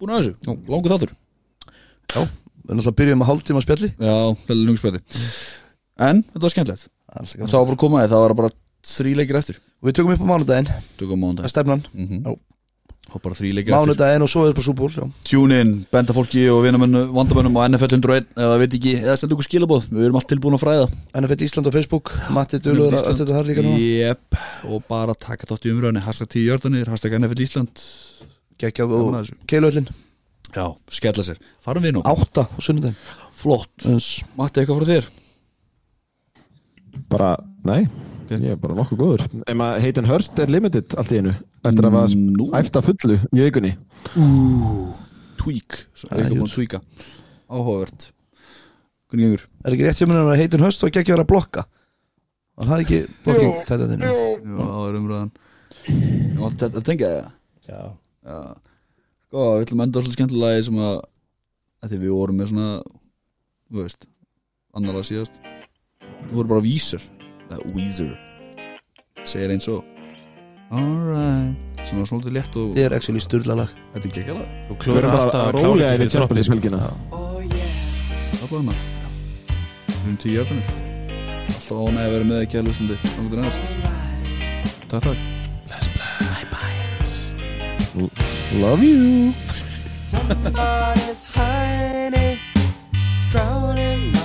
Búin að þessu, langur þáttur? Við erum alltaf að byrja um að hálftíma spjalli. Já, vel lungspæti En, þetta var skemmtilegt. Það var bara að koma þið, það var bara þrý leikir eftir Við tökum upp á mánudaginn, Tökum á það mándag er stefnan? Mm -hmm. Já. Og bara þrý leikir eftir. Mánudaginn og svo er bara súból. Tune in, benda fólki og vinamönnu vandamönnum á NFL 101 eða veit ekki, eða senda ykkur skilabóð Við erum allt tilbúin að fræða. NFL Ísland á Facebook Matti Dulur að þetta þar líka núna. Jep, og bara taka þátt í umröðinni Hashtag 10 jördanir, hashtag NFL Ísland. Gekja Gaman að og. Keiluöllin Já, skella sér, farum við nú? Átta á sunnudaginn. Flott, yes. Matti eitthvað frá þér? Bara, nei. Ég er bara nokkuð góður. Ef maður heitin Hurst er limited allt í einu Eftir að var Nú. æfta fullu í augunni Tweak, svo Það er eitthvað búin huge. að tweaka. Áhugavert. Hvernig gengur? Er ekki rétt hjá mér að heitin höst og Gekja var að blokka? Hann hafði ekki blokking þetta þinn Já, það er umröðan Já, þetta tengja það Já, Já. Sko, við ætlum að enda á svolítið skemmtilegi sem að að því við vorum með svona þú veist, annarlega síðast. Við vorum bara vísir Weezer segir eins og Alright sem var svolítið létt og Þið er actually styrlalag þetta er alveg þú erum alltaf bara að ekki yfir Champions League-helgina allavega. Hana erum tíu jörgunir alltaf ánægði að vera með ekki að lusandi þannig til næst Takk, takk. Love you. Somebody's is drowning